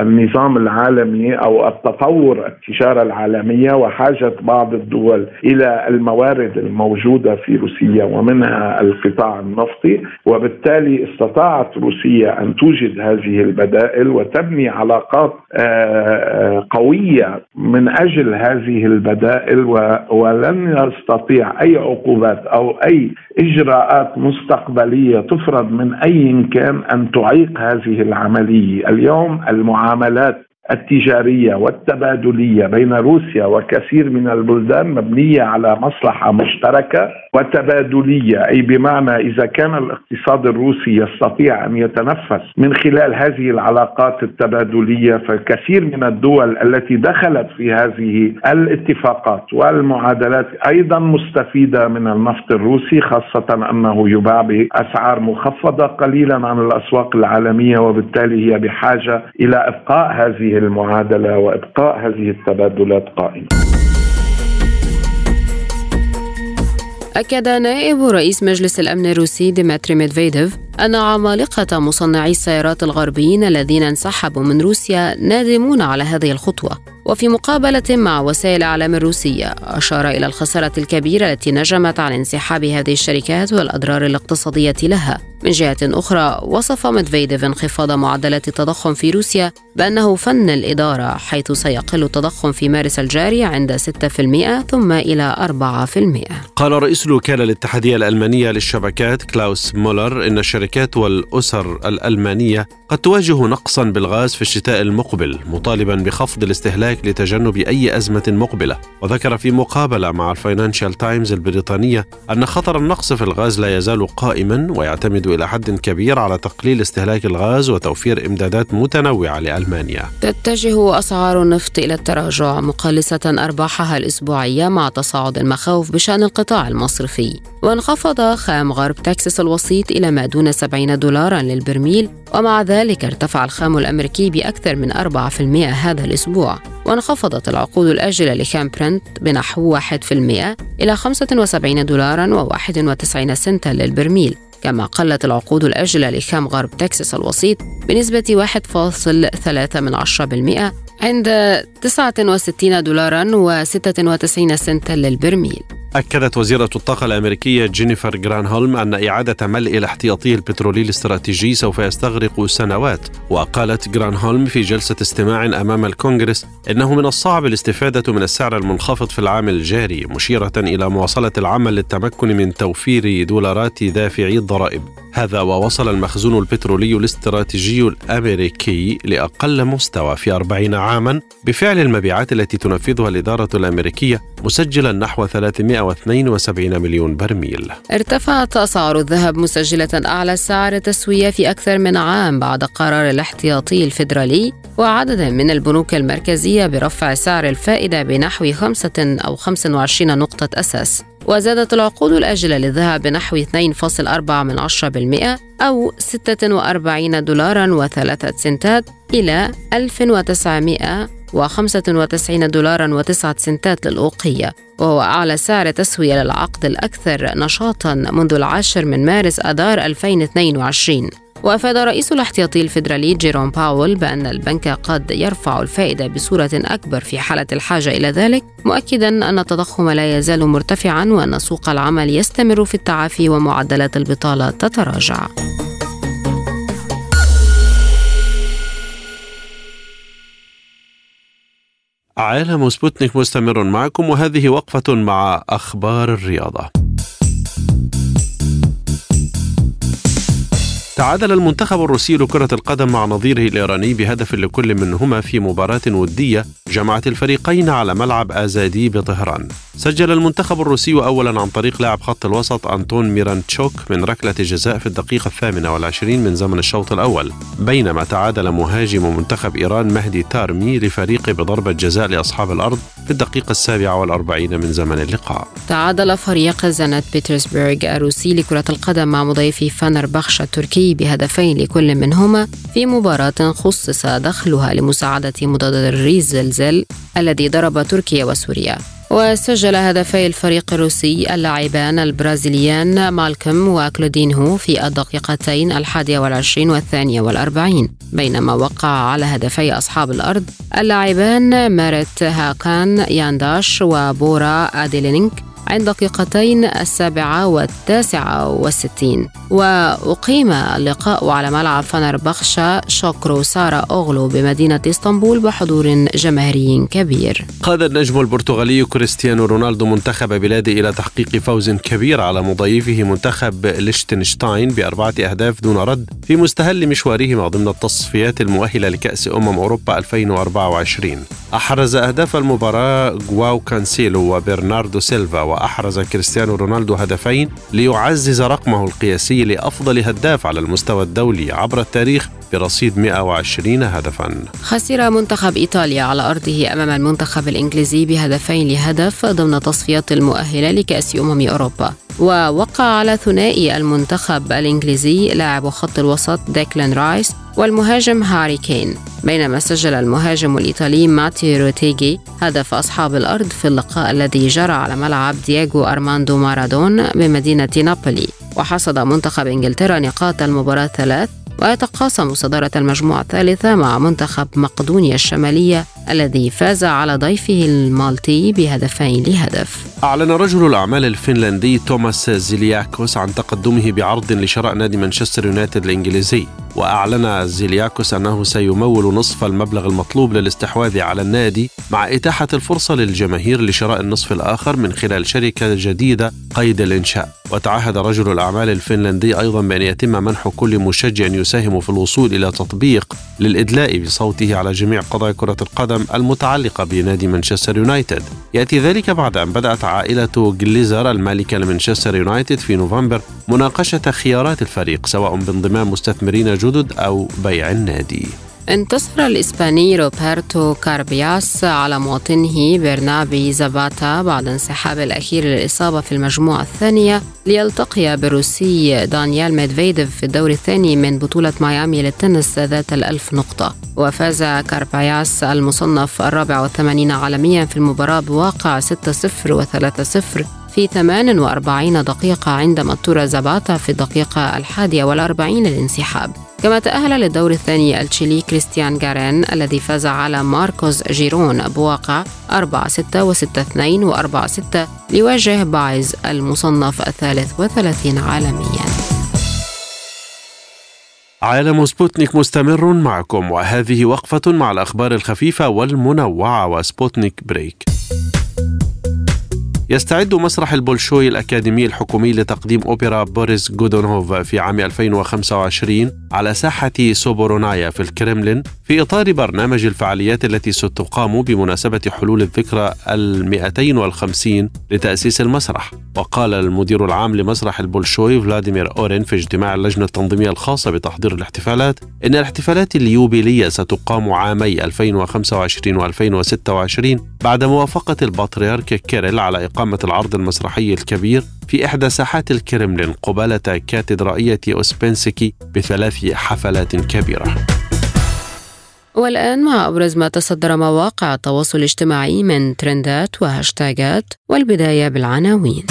النظام العالمي أو التطور التجارة العالمية وحاجة بعض الدول إلى الموارد الموجودة في روسيا ومنها القطاع النفطي وبالتالي استطاعت روسيا أن توجد هذه البدائل وتبني علاقات آه، آه، قوية من أجل هذه البدائل ولن يستطيع أي عقوبات أو أي إجراءات مستقبلية تفرض من أي كان أن تعيق هذه العملية. اليوم اليوم المعاملات التجارية والتبادلية بين روسيا وكثير من البلدان مبنية على مصلحة مشتركة وتبادلية. أي بمعنى إذا كان الاقتصاد الروسي يستطيع أن يتنفس من خلال هذه العلاقات التبادلية فكثير من الدول التي دخلت في هذه الاتفاقات والمعادلات أيضا مستفيدة من النفط الروسي خاصة أنه يباع باسعار مخفضة قليلا عن الأسواق العالمية وبالتالي هي بحاجة إلى إبقاء هذه المعادلة وإبقاء هذه التبادلات قائمة. أكد نائب رئيس مجلس الأمن الروسي ديمتري ميدفيديف أن عمالقة مصنعي السيارات الغربيين الذين انسحبوا من روسيا نادمون على هذه الخطوة. وفي مقابلة مع وسائل الإعلام الروسية أشار إلى الخسارة الكبيرة التي نجمت عن انسحاب هذه الشركات والأضرار الاقتصادية لها. من جهة أخرى وصف ميدفيديف انخفاض معدلات التضخم في روسيا بأنه فن الإدارة حيث سيقل التضخم في مارس الجاري عند 6% ثم إلى 4% قال رئيس الوكالة الاتحادية الألمانية للشبكات كلاوس مولر إن الشركات والأسر الألمانية قد تواجه نقصا بالغاز في الشتاء المقبل مطالبا بخفض الاستهلاك لتجنب أي أزمة مقبلة. وذكر في مقابلة مع الفاينانشال تايمز البريطانية أن خطر النقص في الغاز لا يزال قائما ويعتمد إلى حد كبير على تقليل استهلاك الغاز وتوفير إمدادات متنوعة لألمانيا. تتجه أسعار النفط إلى التراجع مقلصة أرباحها الأسبوعية مع تصاعد المخاوف بشأن القطاع المصرفي. وانخفض خام غرب تكساس الوسيط إلى ما دون 70 دولارا للبرميل ومع ذلك ارتفع الخام الأمريكي بأكثر من 4% هذا الأسبوع وانخفضت العقود الآجلة لخام برنت بنحو 1% إلى 75 دولارا و91 سنتا للبرميل كما قلت العقود الآجلة لخام غرب تكساس الوسيط بنسبة 1.3% عند 69 دولارا و96 سنتا للبرميل. أكدت وزيرة الطاقة الأمريكية جينيفر جرانهولم أن إعادة ملء الاحتياطي البترولي الاستراتيجي سوف يستغرق سنوات وقالت جرانهولم في جلسة استماع أمام الكونغرس إنه من الصعب الاستفادة من السعر المنخفض في العام الجاري مشيرة إلى مواصلة العمل للتمكن من توفير دولارات دافعي الضرائب. هذا ووصل المخزون البترولي الاستراتيجي الأمريكي لأقل مستوى في أربعين عاما بفعل المبيعات التي تنفذها الإدارة الأمريكية مسجلا نحو 372 مليون برميل. ارتفعت أسعار الذهب مسجلة أعلى سعر تسوية في أكثر من عام بعد قرار الاحتياطي الفيدرالي وعدد من البنوك المركزية برفع سعر الفائدة بنحو 5 أو 25 نقطة أساس. وزادت العقود الآجلة للذهب بنحو 2.4% أو 46 دولارا وثلاثة سنتات إلى 1995 دولارا وتسعة سنتات للأوقية وهو أعلى سعر تسوية للعقد الأكثر نشاطا منذ العاشر من مارس أدار 2022 وأفاد رئيس الاحتياطي الفيدرالي جيروم باول بأن البنك قد يرفع الفائدة بصورة أكبر في حالة الحاجة إلى ذلك مؤكدا أن التضخم لا يزال مرتفعا وأن سوق العمل يستمر في التعافي ومعدلات البطالة تتراجع. عالم سبوتنيك مستمر معكم وهذه وقفة مع أخبار الرياضة. تعادل المنتخب الروسي لكرة القدم مع نظيره الإيراني بهدف لكل منهما في مباراة ودية جمعت الفريقين على ملعب آزادي بطهران. سجل المنتخب الروسي أولا عن طريق لاعب خط الوسط أنطون ميرانتشوك من ركلة جزاء في الدقيقة الثامنة والعشرين من زمن الشوط الأول بينما تعادل مهاجم منتخب إيران مهدي تارمي لفريقه بضربة جزاء لأصحاب الأرض في الدقيقة السابعة والأربعين من زمن اللقاء. تعادل فريق زنت بيترسبرغ الروسي لكرة القدم مع مضيفي فانر بخش التركي بهدفين لكل منهما في مباراة خصص دخلها لمساعدة مضاد الزلزال الذي ضرب تركيا وسوريا. وسجل هدفي الفريق الروسي اللاعبان البرازيليان مالكم وكلودينهو في الدقيقتين الحادية والعشرين والثانية والأربعين بينما وقع على هدفي أصحاب الأرض اللاعبان مارت هاكان يانداش وبورا أديلينك. عند الدقيقتين السابعة والتاسعة والستين. وأقيم اللقاء على ملعب فنربخشة شوكرو سارا أوغلو بمدينة إسطنبول بحضور جماهيري كبير. قاد النجم البرتغالي كريستيانو رونالدو منتخب بلاده إلى تحقيق فوز كبير على مضيفه منتخب ليشتنشتاين بأربعة أهداف دون رد في مستهل مشوارهما ضمن التصفيات المؤهلة لكأس أمم أوروبا 2024 أحرز أهداف المباراة جواو كانسيلو وبرناردو سيلفا وأحرز كريستيانو رونالدو هدفين ليعزز رقمه القياسي لأفضل هداف على المستوى الدولي عبر التاريخ برصيد 120 هدفا. خسر منتخب إيطاليا على أرضه أمام المنتخب الإنجليزي بهدفين لهدف ضمن التصفيات المؤهلة لكأس أمم أوروبا. ووقع على ثنائية المنتخب الإنجليزي لاعب خط الوسط ديكلان رايس والمهاجم هاري كين. بينما سجل المهاجم الإيطالي ماتيو ريتيجي هدف أصحاب الأرض في اللقاء الذي جرى على ملعب دييغو أرماندو مارادون بمدينة نابولي. وحصد منتخب إنجلترا نقاط المباراة ثلاث ويتقاسم صدارة المجموعة الثالثة مع منتخب مقدونيا الشمالية الذي فاز على ضيفه المالتي بهدفين لهدف. أعلن رجل الأعمال الفنلندي توماس زيلياكوس عن تقدمه بعرض لشراء نادي مانشستر يونايتد الإنجليزي. وأعلن زيلياكوس أنه سيمول نصف المبلغ المطلوب للاستحواذ على النادي مع إتاحة الفرصة للجماهير لشراء النصف الآخر من خلال شركة جديدة قيد الإنشاء. وتعهد رجل الأعمال الفنلندي أيضا بأن يتم منح كل مشجع يساهم في الوصول إلى تطبيق للإدلاء بصوته على جميع قضايا كرة القدم المتعلقة بنادي مانشستر يونايتد. يأتي ذلك بعد أن بدأت عائلة جليزر المالكة لمانشستر يونايتد في نوفمبر مناقشة خيارات الفريق سواء بانضمام مستثمرين جدد أو بيع النادي. انتصر الإسباني روبرتو كاربياس على مواطنه برنابي زاباتا بعد انسحاب الأخير للإصابة في المجموعة الثانية ليلتقي بالروسي دانيال ميدفيديف في الدور الثاني من بطولة ميامي للتنس ذات الألف نقطة. وفاز كاربياس المصنف الرابع والثمانين عالميا في المباراة بواقع 6-0 و3-0 في 48 دقيقة عندما اضطر زاباتا في الدقيقة الحادية والأربعين للانسحاب. كما تأهل للدور الثاني التشيلي كريستيان جارين الذي فاز على ماركوس جيرون بواقع 4 6 و 6 2 و 4 6 ليواجه بايز المصنف الثالث وثلاثين عالميا. عالم سبوتنيك مستمر معكم وهذه وقفة مع الأخبار الخفيفة والمنوعة وسبوتنيك break. يستعد مسرح البولشوي الأكاديمي الحكومي لتقديم أوبرا بوريس جودونوف في عام 2025 على ساحة سوبورونايا في الكرملين في إطار برنامج الفعاليات التي ستقام بمناسبة حلول الذكرى ال 250 لتأسيس المسرح. وقال المدير العام لمسرح البولشوي فلاديمير أورين في اجتماع اللجنة التنظيمية الخاصة بتحضير الاحتفالات إن الاحتفالات اليوبيلية ستقام عامي 2025 و 2026 بعد موافقة البطريرك كيريل على إقامة العرض المسرحي الكبير في إحدى ساحات الكرملين قبالة كاتدرائية أوسبنسكي بثلاث حفلات كبيرة. والآن مع أبرز ما تصدر مواقع التواصل الاجتماعي من ترندات وهاشتاجات والبداية بالعناوين.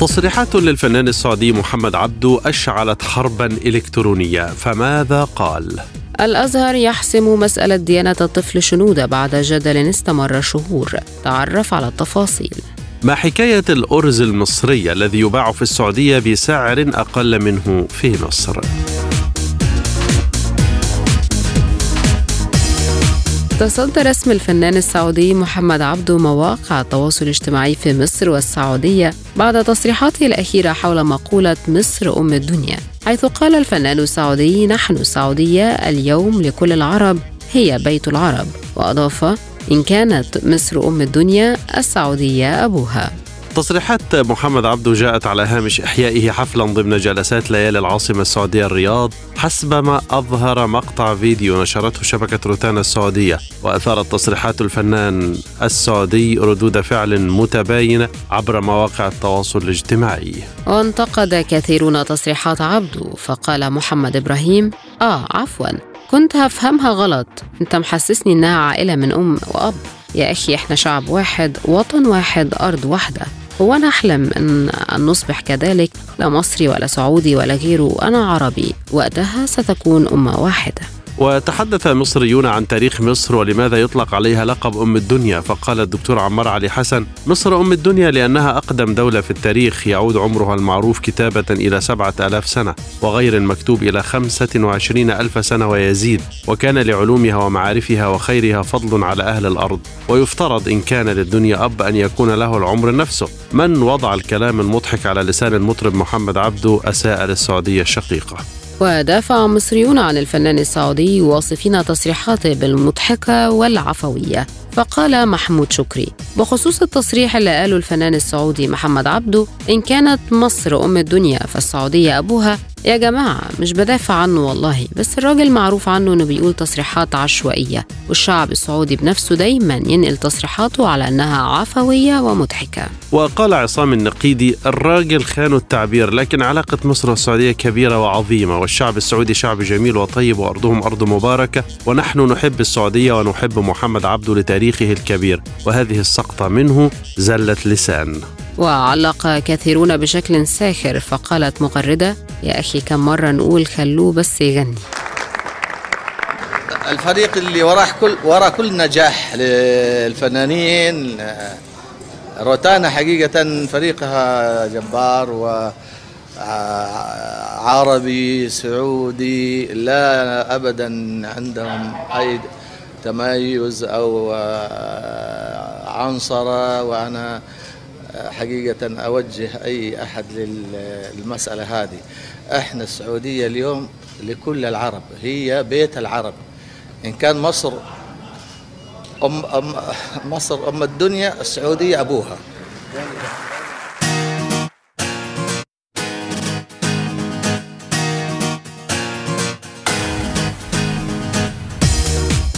تصريحات للفنان السعودي محمد عبدو أشعلت حربا إلكترونية فماذا قال؟ الأزهر يحسم مسألة ديانة الطفل شنودة بعد جدل استمر شهور تعرف على التفاصيل ما حكاية الأرز المصري الذي يباع في السعودية بسعر أقل منه في مصر؟ تصدر اسم الفنان السعودي محمد عبده مواقع التواصل الاجتماعي في مصر والسعودية بعد تصريحاته الأخيرة حول مقولة مصر أم الدنيا حيث قال الفنان السعودي نحن السعودية اليوم لكل العرب هي بيت العرب وأضاف إن كانت مصر أم الدنيا السعودية أبوها تصريحات محمد عبده جاءت على هامش إحيائه حفلا ضمن جلسات ليالي العاصمة السعودية الرياض حسب ما أظهر مقطع فيديو نشرته شبكة روتانا السعودية. وأثارت تصريحات الفنان السعودي ردود فعل متباينة عبر مواقع التواصل الاجتماعي. وانتقد كثيرون تصريحات عبده فقال محمد إبراهيم آه عفوا كنت هفهمها غلط. أنت محسسني إنها عائلة من أم وأب. يا أخي إحنا شعب واحد وطن واحد أرض واحدة. هو أنا أحلم أن نصبح كذلك لا مصري ولا سعودي ولا غيره أنا عربي وقتها ستكون أمة واحدة. وتحدث مصريون عن تاريخ مصر ولماذا يطلق عليها لقب أم الدنيا فقال الدكتور عمار علي حسن مصر أم الدنيا لأنها أقدم دولة في التاريخ يعود عمرها المعروف كتابة إلى سبعة ألاف سنة وغير المكتوب إلى خمسة وعشرين ألف سنة ويزيد وكان لعلومها ومعارفها وخيرها فضل على أهل الأرض. ويفترض إن كان للدنيا أب أن يكون له العمر نفسه. من وضع الكلام المضحك على لسان المطرب محمد عبده أساء للسعودية الشقيقة. ودافع مصريون عن الفنان السعودي واصفين تصريحاته بالمضحكة والعفوية. فقال محمود شكري بخصوص التصريح اللي قاله الفنان السعودي محمد عبده إن كانت مصر أم الدنيا فالسعودية أبوها يا جماعة مش بدافع عنه والله بس الراجل معروف عنه إنه بيقول تصريحات عشوائية والشعب السعودي بنفسه دايما ينقل تصريحاته على إنها عفوية ومضحكة. وقال عصام النقيدي الراجل خانوا التعبير لكن علاقة مصر والسعودية كبيرة وعظيمة والشعب السعودي شعب جميل وطيب وأرضهم أرض مباركة ونحن نحب السعودية ونحب محمد عبده لتاريخه الكبير وهذه السقطة منه زلة لسان. وعلق كثيرون بشكل ساخر فقالت مغردة يا أخي كم مرة نقول خلوه بس يغني. الفريق اللي وراه كل ورا كل نجاح للفنانين روتانا حقيقة فريقها جبار و عربي سعودي لا ابدا عندهم أي تميز أو عنصرة وأنا حقيقة أوجه أي أحد للمسألة هذه. إحنا السعودية اليوم لكل العرب هي بيت العرب. إن كان مصر أم, أم مصر أم الدنيا السعودية أبوها.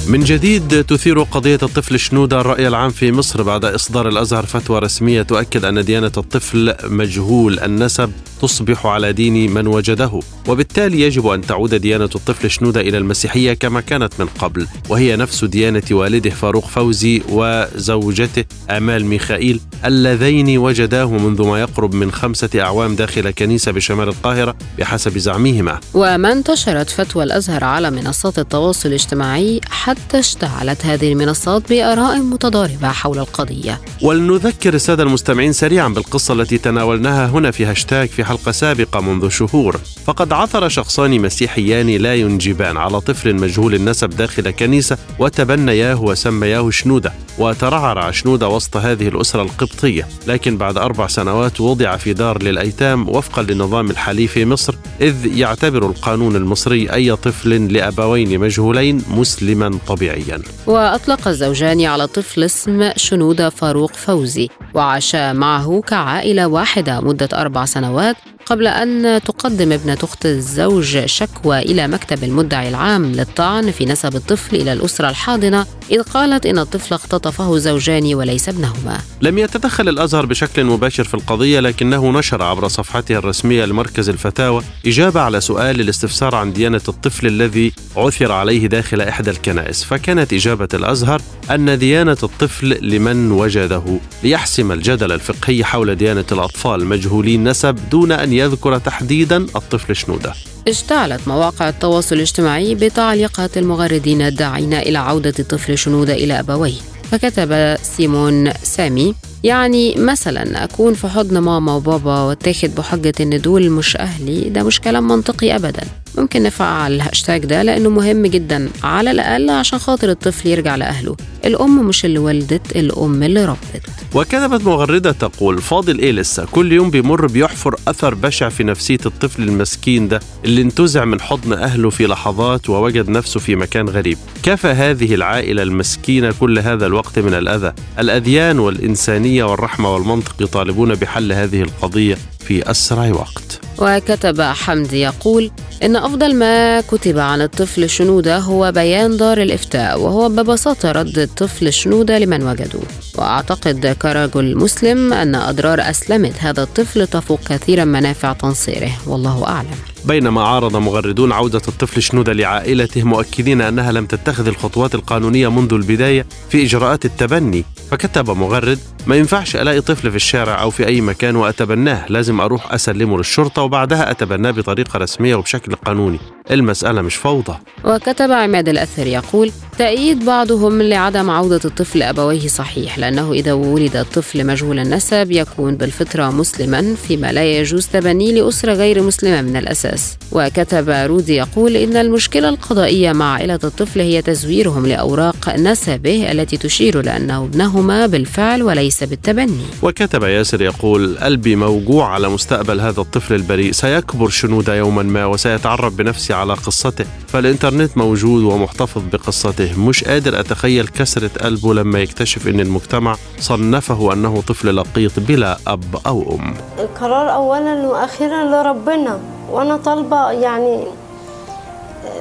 من جديد تثير قضية الطفل شنودة الرأي العام في مصر بعد إصدار الأزهر فتوى رسمية تؤكد أن ديانة الطفل مجهول النسب تصبح على دين من وجده وبالتالي يجب أن تعود ديانة الطفل شنودة إلى المسيحية كما كانت من قبل وهي نفس ديانة والده فاروق فوزي وزوجته آمال ميخائيل اللذين وجداه منذ ما يقرب من خمسة أعوام داخل كنيسة بشمال القاهرة بحسب زعمهما وما انتشرت فتوى الأزهر على منصات التواصل الاجتماعي حتى اشتعلت هذه المنصات بآراء متضاربة حول القضية. ولنذكر السادة المستمعين سريعا بالقصة التي تناولناها هنا في هاشتاج في حلقة سابقة منذ شهور. فقد عثر شخصان مسيحيان لا ينجبان على طفل مجهول النسب داخل كنيسة وتبنياه وسمياه شنودة وترعرع شنودة وسط هذه الأسرة القبطية. لكن بعد أربع سنوات وضع في دار للأيتام وفقا للنظام الحالي في مصر إذ يعتبر القانون المصري أي طفل لأبوين مجهولين مسلما طبيعيا. وأطلق الزوجان على الطفل اسم شنودة فاروق فوزي وعاشا معه كعائلة واحدة مدة أربع سنوات قبل أن تقدم ابنة أخت الزوج شكوى إلى مكتب المدعي العام للطعن في نسب الطفل إلى الأسرة الحاضنة إذ قالت إن الطفل اختطفه زوجان وليس ابنهما. لم يتدخل الأزهر بشكل مباشر في القضية لكنه نشر عبر صفحته الرسمية لمركز الفتاوى إجابة على سؤال الاستفسار عن ديانة الطفل الذي عثر عليه داخل إحدى الكنائس. فكانت إجابة الأزهر أن ديانة الطفل لمن وجده ليحسم الجدل الفقهي حول ديانة الأطفال مجهولين نسب دون أن يذكر تحديدا الطفل شنودة. اشتعلت مواقع التواصل الاجتماعي بتعليقات المغردين الداعين إلى عودة الطفل شنودة إلى أبويه. فكتب سيمون سامي يعني مثلا أكون في حضن ماما وبابا وأتاخد بحجة إن دول مش أهلي ده مش كلام منطقي أبدا. ممكن نفعل الهاشتاج ده لأنه مهم جدا على الأقل عشان خاطر الطفل يرجع لأهله. الأم مش اللي ولدت الأم اللي ربت. وكتبت مغردة تقول فاضل إيه لسه؟ كل يوم بيمر بيحفر أثر بشع في نفسية الطفل المسكين ده اللي انتزع من حضن أهله في لحظات ووجد نفسه في مكان غريب. كفى هذه العائلة المسكينة كل هذا الوقت من الأذى. الأديان والإنسانية والرحمة والمنطق يطالبون بحل هذه القضية في أسرع وقت. وكتب حمدي يقول إن أفضل ما كتب عن الطفل شنودة هو بيان دار الإفتاء وهو ببساطة رد الطفل شنودة لمن وجدوه وأعتقد كرجل مسلم أن أضرار أسلمت هذا الطفل تفوق كثيرا منافع تنصيره والله أعلم. بينما عارض مغردون عودة الطفل شنودة لعائلته مؤكدين أنها لم تتخذ الخطوات القانونية منذ البداية في إجراءات التبني. فكتب مغرد ما ينفعش ألاقي طفل في الشارع أو في أي مكان وأتبناه. لازم أروح أسلمه للشرطة وبعدها أتبناه بطريقة رسمية وبشكل قانوني. المسألة مش فوضى. وكتب عماد الأثر يقول تأييد بعضهم لعدم عودة الطفل لأبويه صحيح لأنه إذا ولد الطفل مجهول النسب يكون بالفطرة مسلما فيما لا يجوز تبنيه لأسرة غير مسلمة من الأساس. وكتب رودي يقول إن المشكلة القضائية مع عائلة الطفل هي تزويرهم لأوراق نسبه التي تشير لأنه ابنهما بالفعل وليس بالتبني. وكتب ياسر يقول قلبي موجوع على مستقبل هذا الطفل البريء سيكبر شنودة يوما ما وسيتعرف بنفسه على قصته. فالإنترنت موجود ومحتفظ بقصته. مش قادر أتخيل كسرة قلبه لما يكتشف أن المجتمع صنفه أنه طفل لقيط بلا أب أو أم. القرار أولا وأخيرا لربنا. وأنا طالبة يعني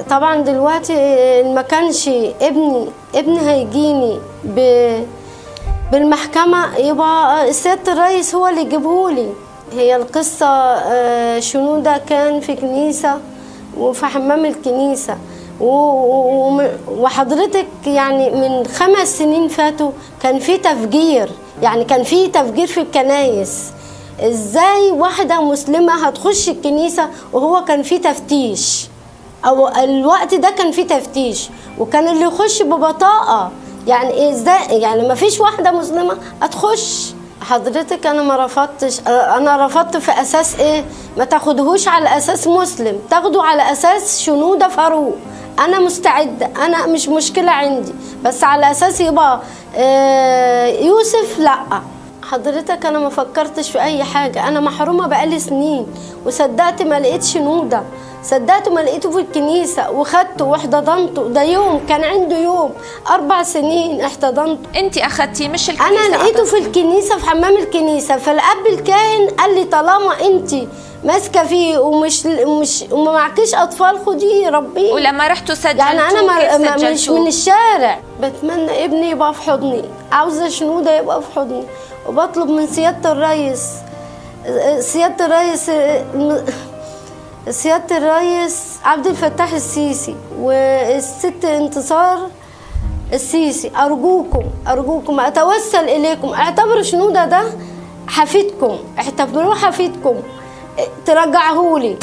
طبعا دلوقتي ما كانش ابني ابني هيجيني ب بالمحكمة يبقى سيادة الرئيس هو اللي يجيبهولي. هي القصة آه، شنودة كان في كنيسة؟ وفي حمام الكنيسة وحضرتك يعني من خمس سنين فاتوا كان في تفجير. يعني كان في تفجير في الكنايس. إزاي واحدة مسلمة هتخش الكنيسة وهو كان في تفتيش؟ أو الوقت ده كان في تفتيش. وكان اللي يخش ببطاقة. يعني إزاي؟ يعني ما فيش واحدة مسلمة هتخش. حضرتك أنا ما رفضتش أنا رفضت في أساس إيه؟ ما تاخدهوش على أساس مسلم تاخده على أساس شنودة فاروق. أنا مستعدة أنا مش مشكلة عندي بس على أساس يبقى آه، يوسف لأ. حضرتك أنا ما فكرتش في أي حاجة أنا محرومة بقالي سنين وصدقت ما لقيتش نوده صدقته ما لقيته في الكنيسة وخدته واحتضنته ده يوم كان عنده يوم. أربع سنين احتضنته. أنت أخدتيه مش الكنيسة أنا لقيته في الكنيسة في حمام الكنيسة. فالأب الكاهن قال لي طالما أنت ماسكة فيه ومش مش وما معكيش أطفال خديه ربيه. ولما رحتوا سجلتوا يعني أنا ما مش من الشارع. بتمنى ابني يبقى في حضني. عاوزة شنودة يبقى في حضني. وبطلب من سيادة الرئيس سيادة الرئيس سيادة الرئيس عبد الفتاح السيسي والست انتصار السيسي. أرجوكم أرجوكم أتوسل إليكم. اعتبروا شنوده ده؟ حفيدكم. اعتبروه حفيدكم. ترجعهولي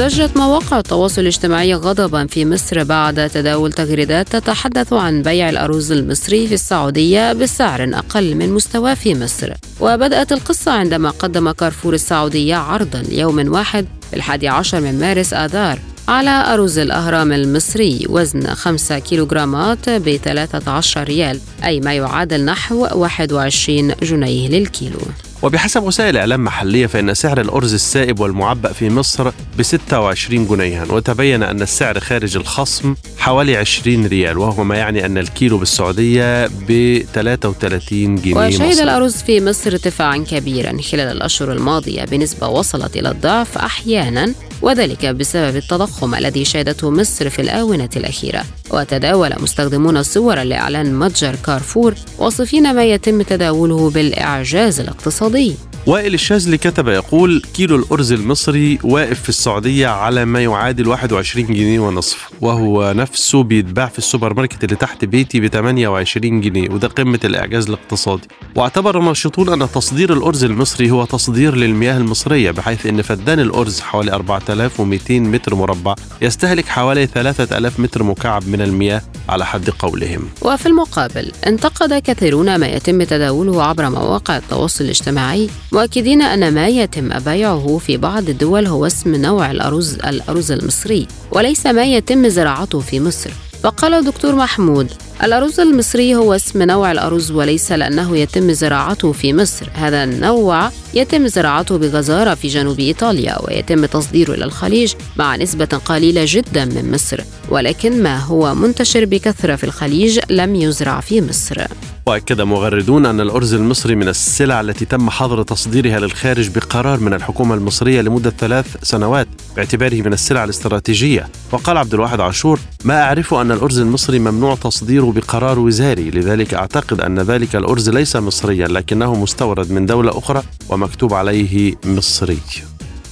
ضجت مواقع التواصل الاجتماعي غضبا في مصر بعد تداول تغريدات تتحدث عن بيع الأرز المصري في السعودية بسعر أقل من مستواه في مصر. وبدأت القصة عندما قدم كارفور السعودية عرضا ليوم واحد في الحادي عشر من مارس آذار. على أرز الأهرام المصري وزن 5 كيلوغرامات ب 13 ريال أي ما يعادل نحو 21 جنيه للكيلو وبحسب وسائل إعلام محلية فإن سعر الأرز السائب والمعبأ في مصر ب 26 جنيها وتبين أن السعر خارج الخصم حوالي 20 ريال وهو ما يعني أن الكيلو بالسعودية ب 33 جنيه وشهد مصر. الأرز في مصر ارتفاعا كبيرا خلال الأشهر الماضية بنسبة وصلت إلى الضعف أحيانا وذلك بسبب التضخم الذي شهدته مصر في الآونة الأخيرة. وتداول مستخدمون صورا لإعلان متجر كارفور واصفين ما يتم تداوله بالإعجاز الاقتصادي. وائل الشاذلي كتب يقول كيلو الأرز المصري واقف في السعودية على ما يعادل 21 جنيه ونصف وهو نفسه بيتباع في السوبر ماركت اللي تحت بيتي ب 28 جنيه وده قمة الإعجاز الاقتصادي. واعتبر الناشطون أن تصدير الأرز المصري هو تصدير للمياه المصرية بحيث أن فدان الأرز حوالي 4200 متر مربع يستهلك حوالي 3000 متر مكعب من المياه على حد قولهم. وفي المقابل انتقد كثيرون ما يتم تداوله عبر مواقع التواصل الاجتماعي مؤكدين أن ما يتم بيعه في بعض الدول هو اسم نوع الأرز الأرز المصري وليس ما يتم زراعته في مصر. فقال دكتور محمود الأرز المصري هو اسم نوع الأرز وليس لأنه يتم زراعته في مصر. هذا النوع يتم زراعته بغزارة في جنوب إيطاليا ويتم تصديره إلى الخليج مع نسبة قليلة جدا من مصر. ولكن ما هو منتشر بكثرة في الخليج لم يزرع في مصر. واكد مغردون أن الأرز المصري من السلع التي تم حظر تصديرها للخارج بقرار من الحكومة المصرية لمدة ثلاث سنوات باعتباره من السلع الاستراتيجية. وقال عبد الواحد عاشور ما أعرف أن الأرز المصري ممنوع تصديره بقرار وزاري لذلك أعتقد أن ذلك الأرز ليس مصريا لكنه مستورد من دولة أخرى ومكتوب عليه مصري.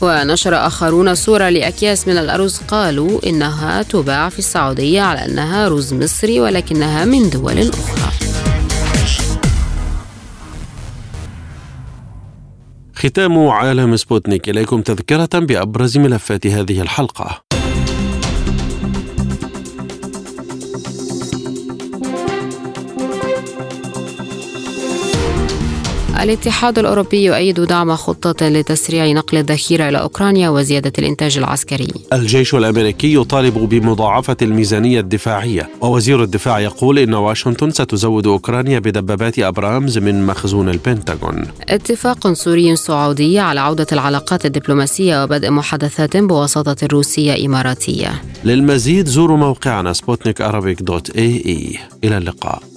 ونشر آخرون صورة لأكياس من الأرز قالوا إنها تباع في السعودية على أنها رز مصري ولكنها من دول أخرى. ختام عالم سبوتنيك إليكم تذكرة بأبرز ملفات هذه الحلقة. الاتحاد الأوروبي يؤيد دعم خطة لتسريع نقل الذخيرة إلى أوكرانيا وزيادة الإنتاج العسكري. الجيش الأمريكي يطالب بمضاعفة الميزانية الدفاعية ووزير الدفاع يقول إن واشنطن ستزود أوكرانيا بدبابات أبرامز من مخزون البنتاغون. اتفاق سوري سعودي على عودة العلاقات الدبلوماسية وبدء محادثات بواسطة روسية إماراتية. للمزيد زوروا موقعنا سبوتنيك إلى اللقاء.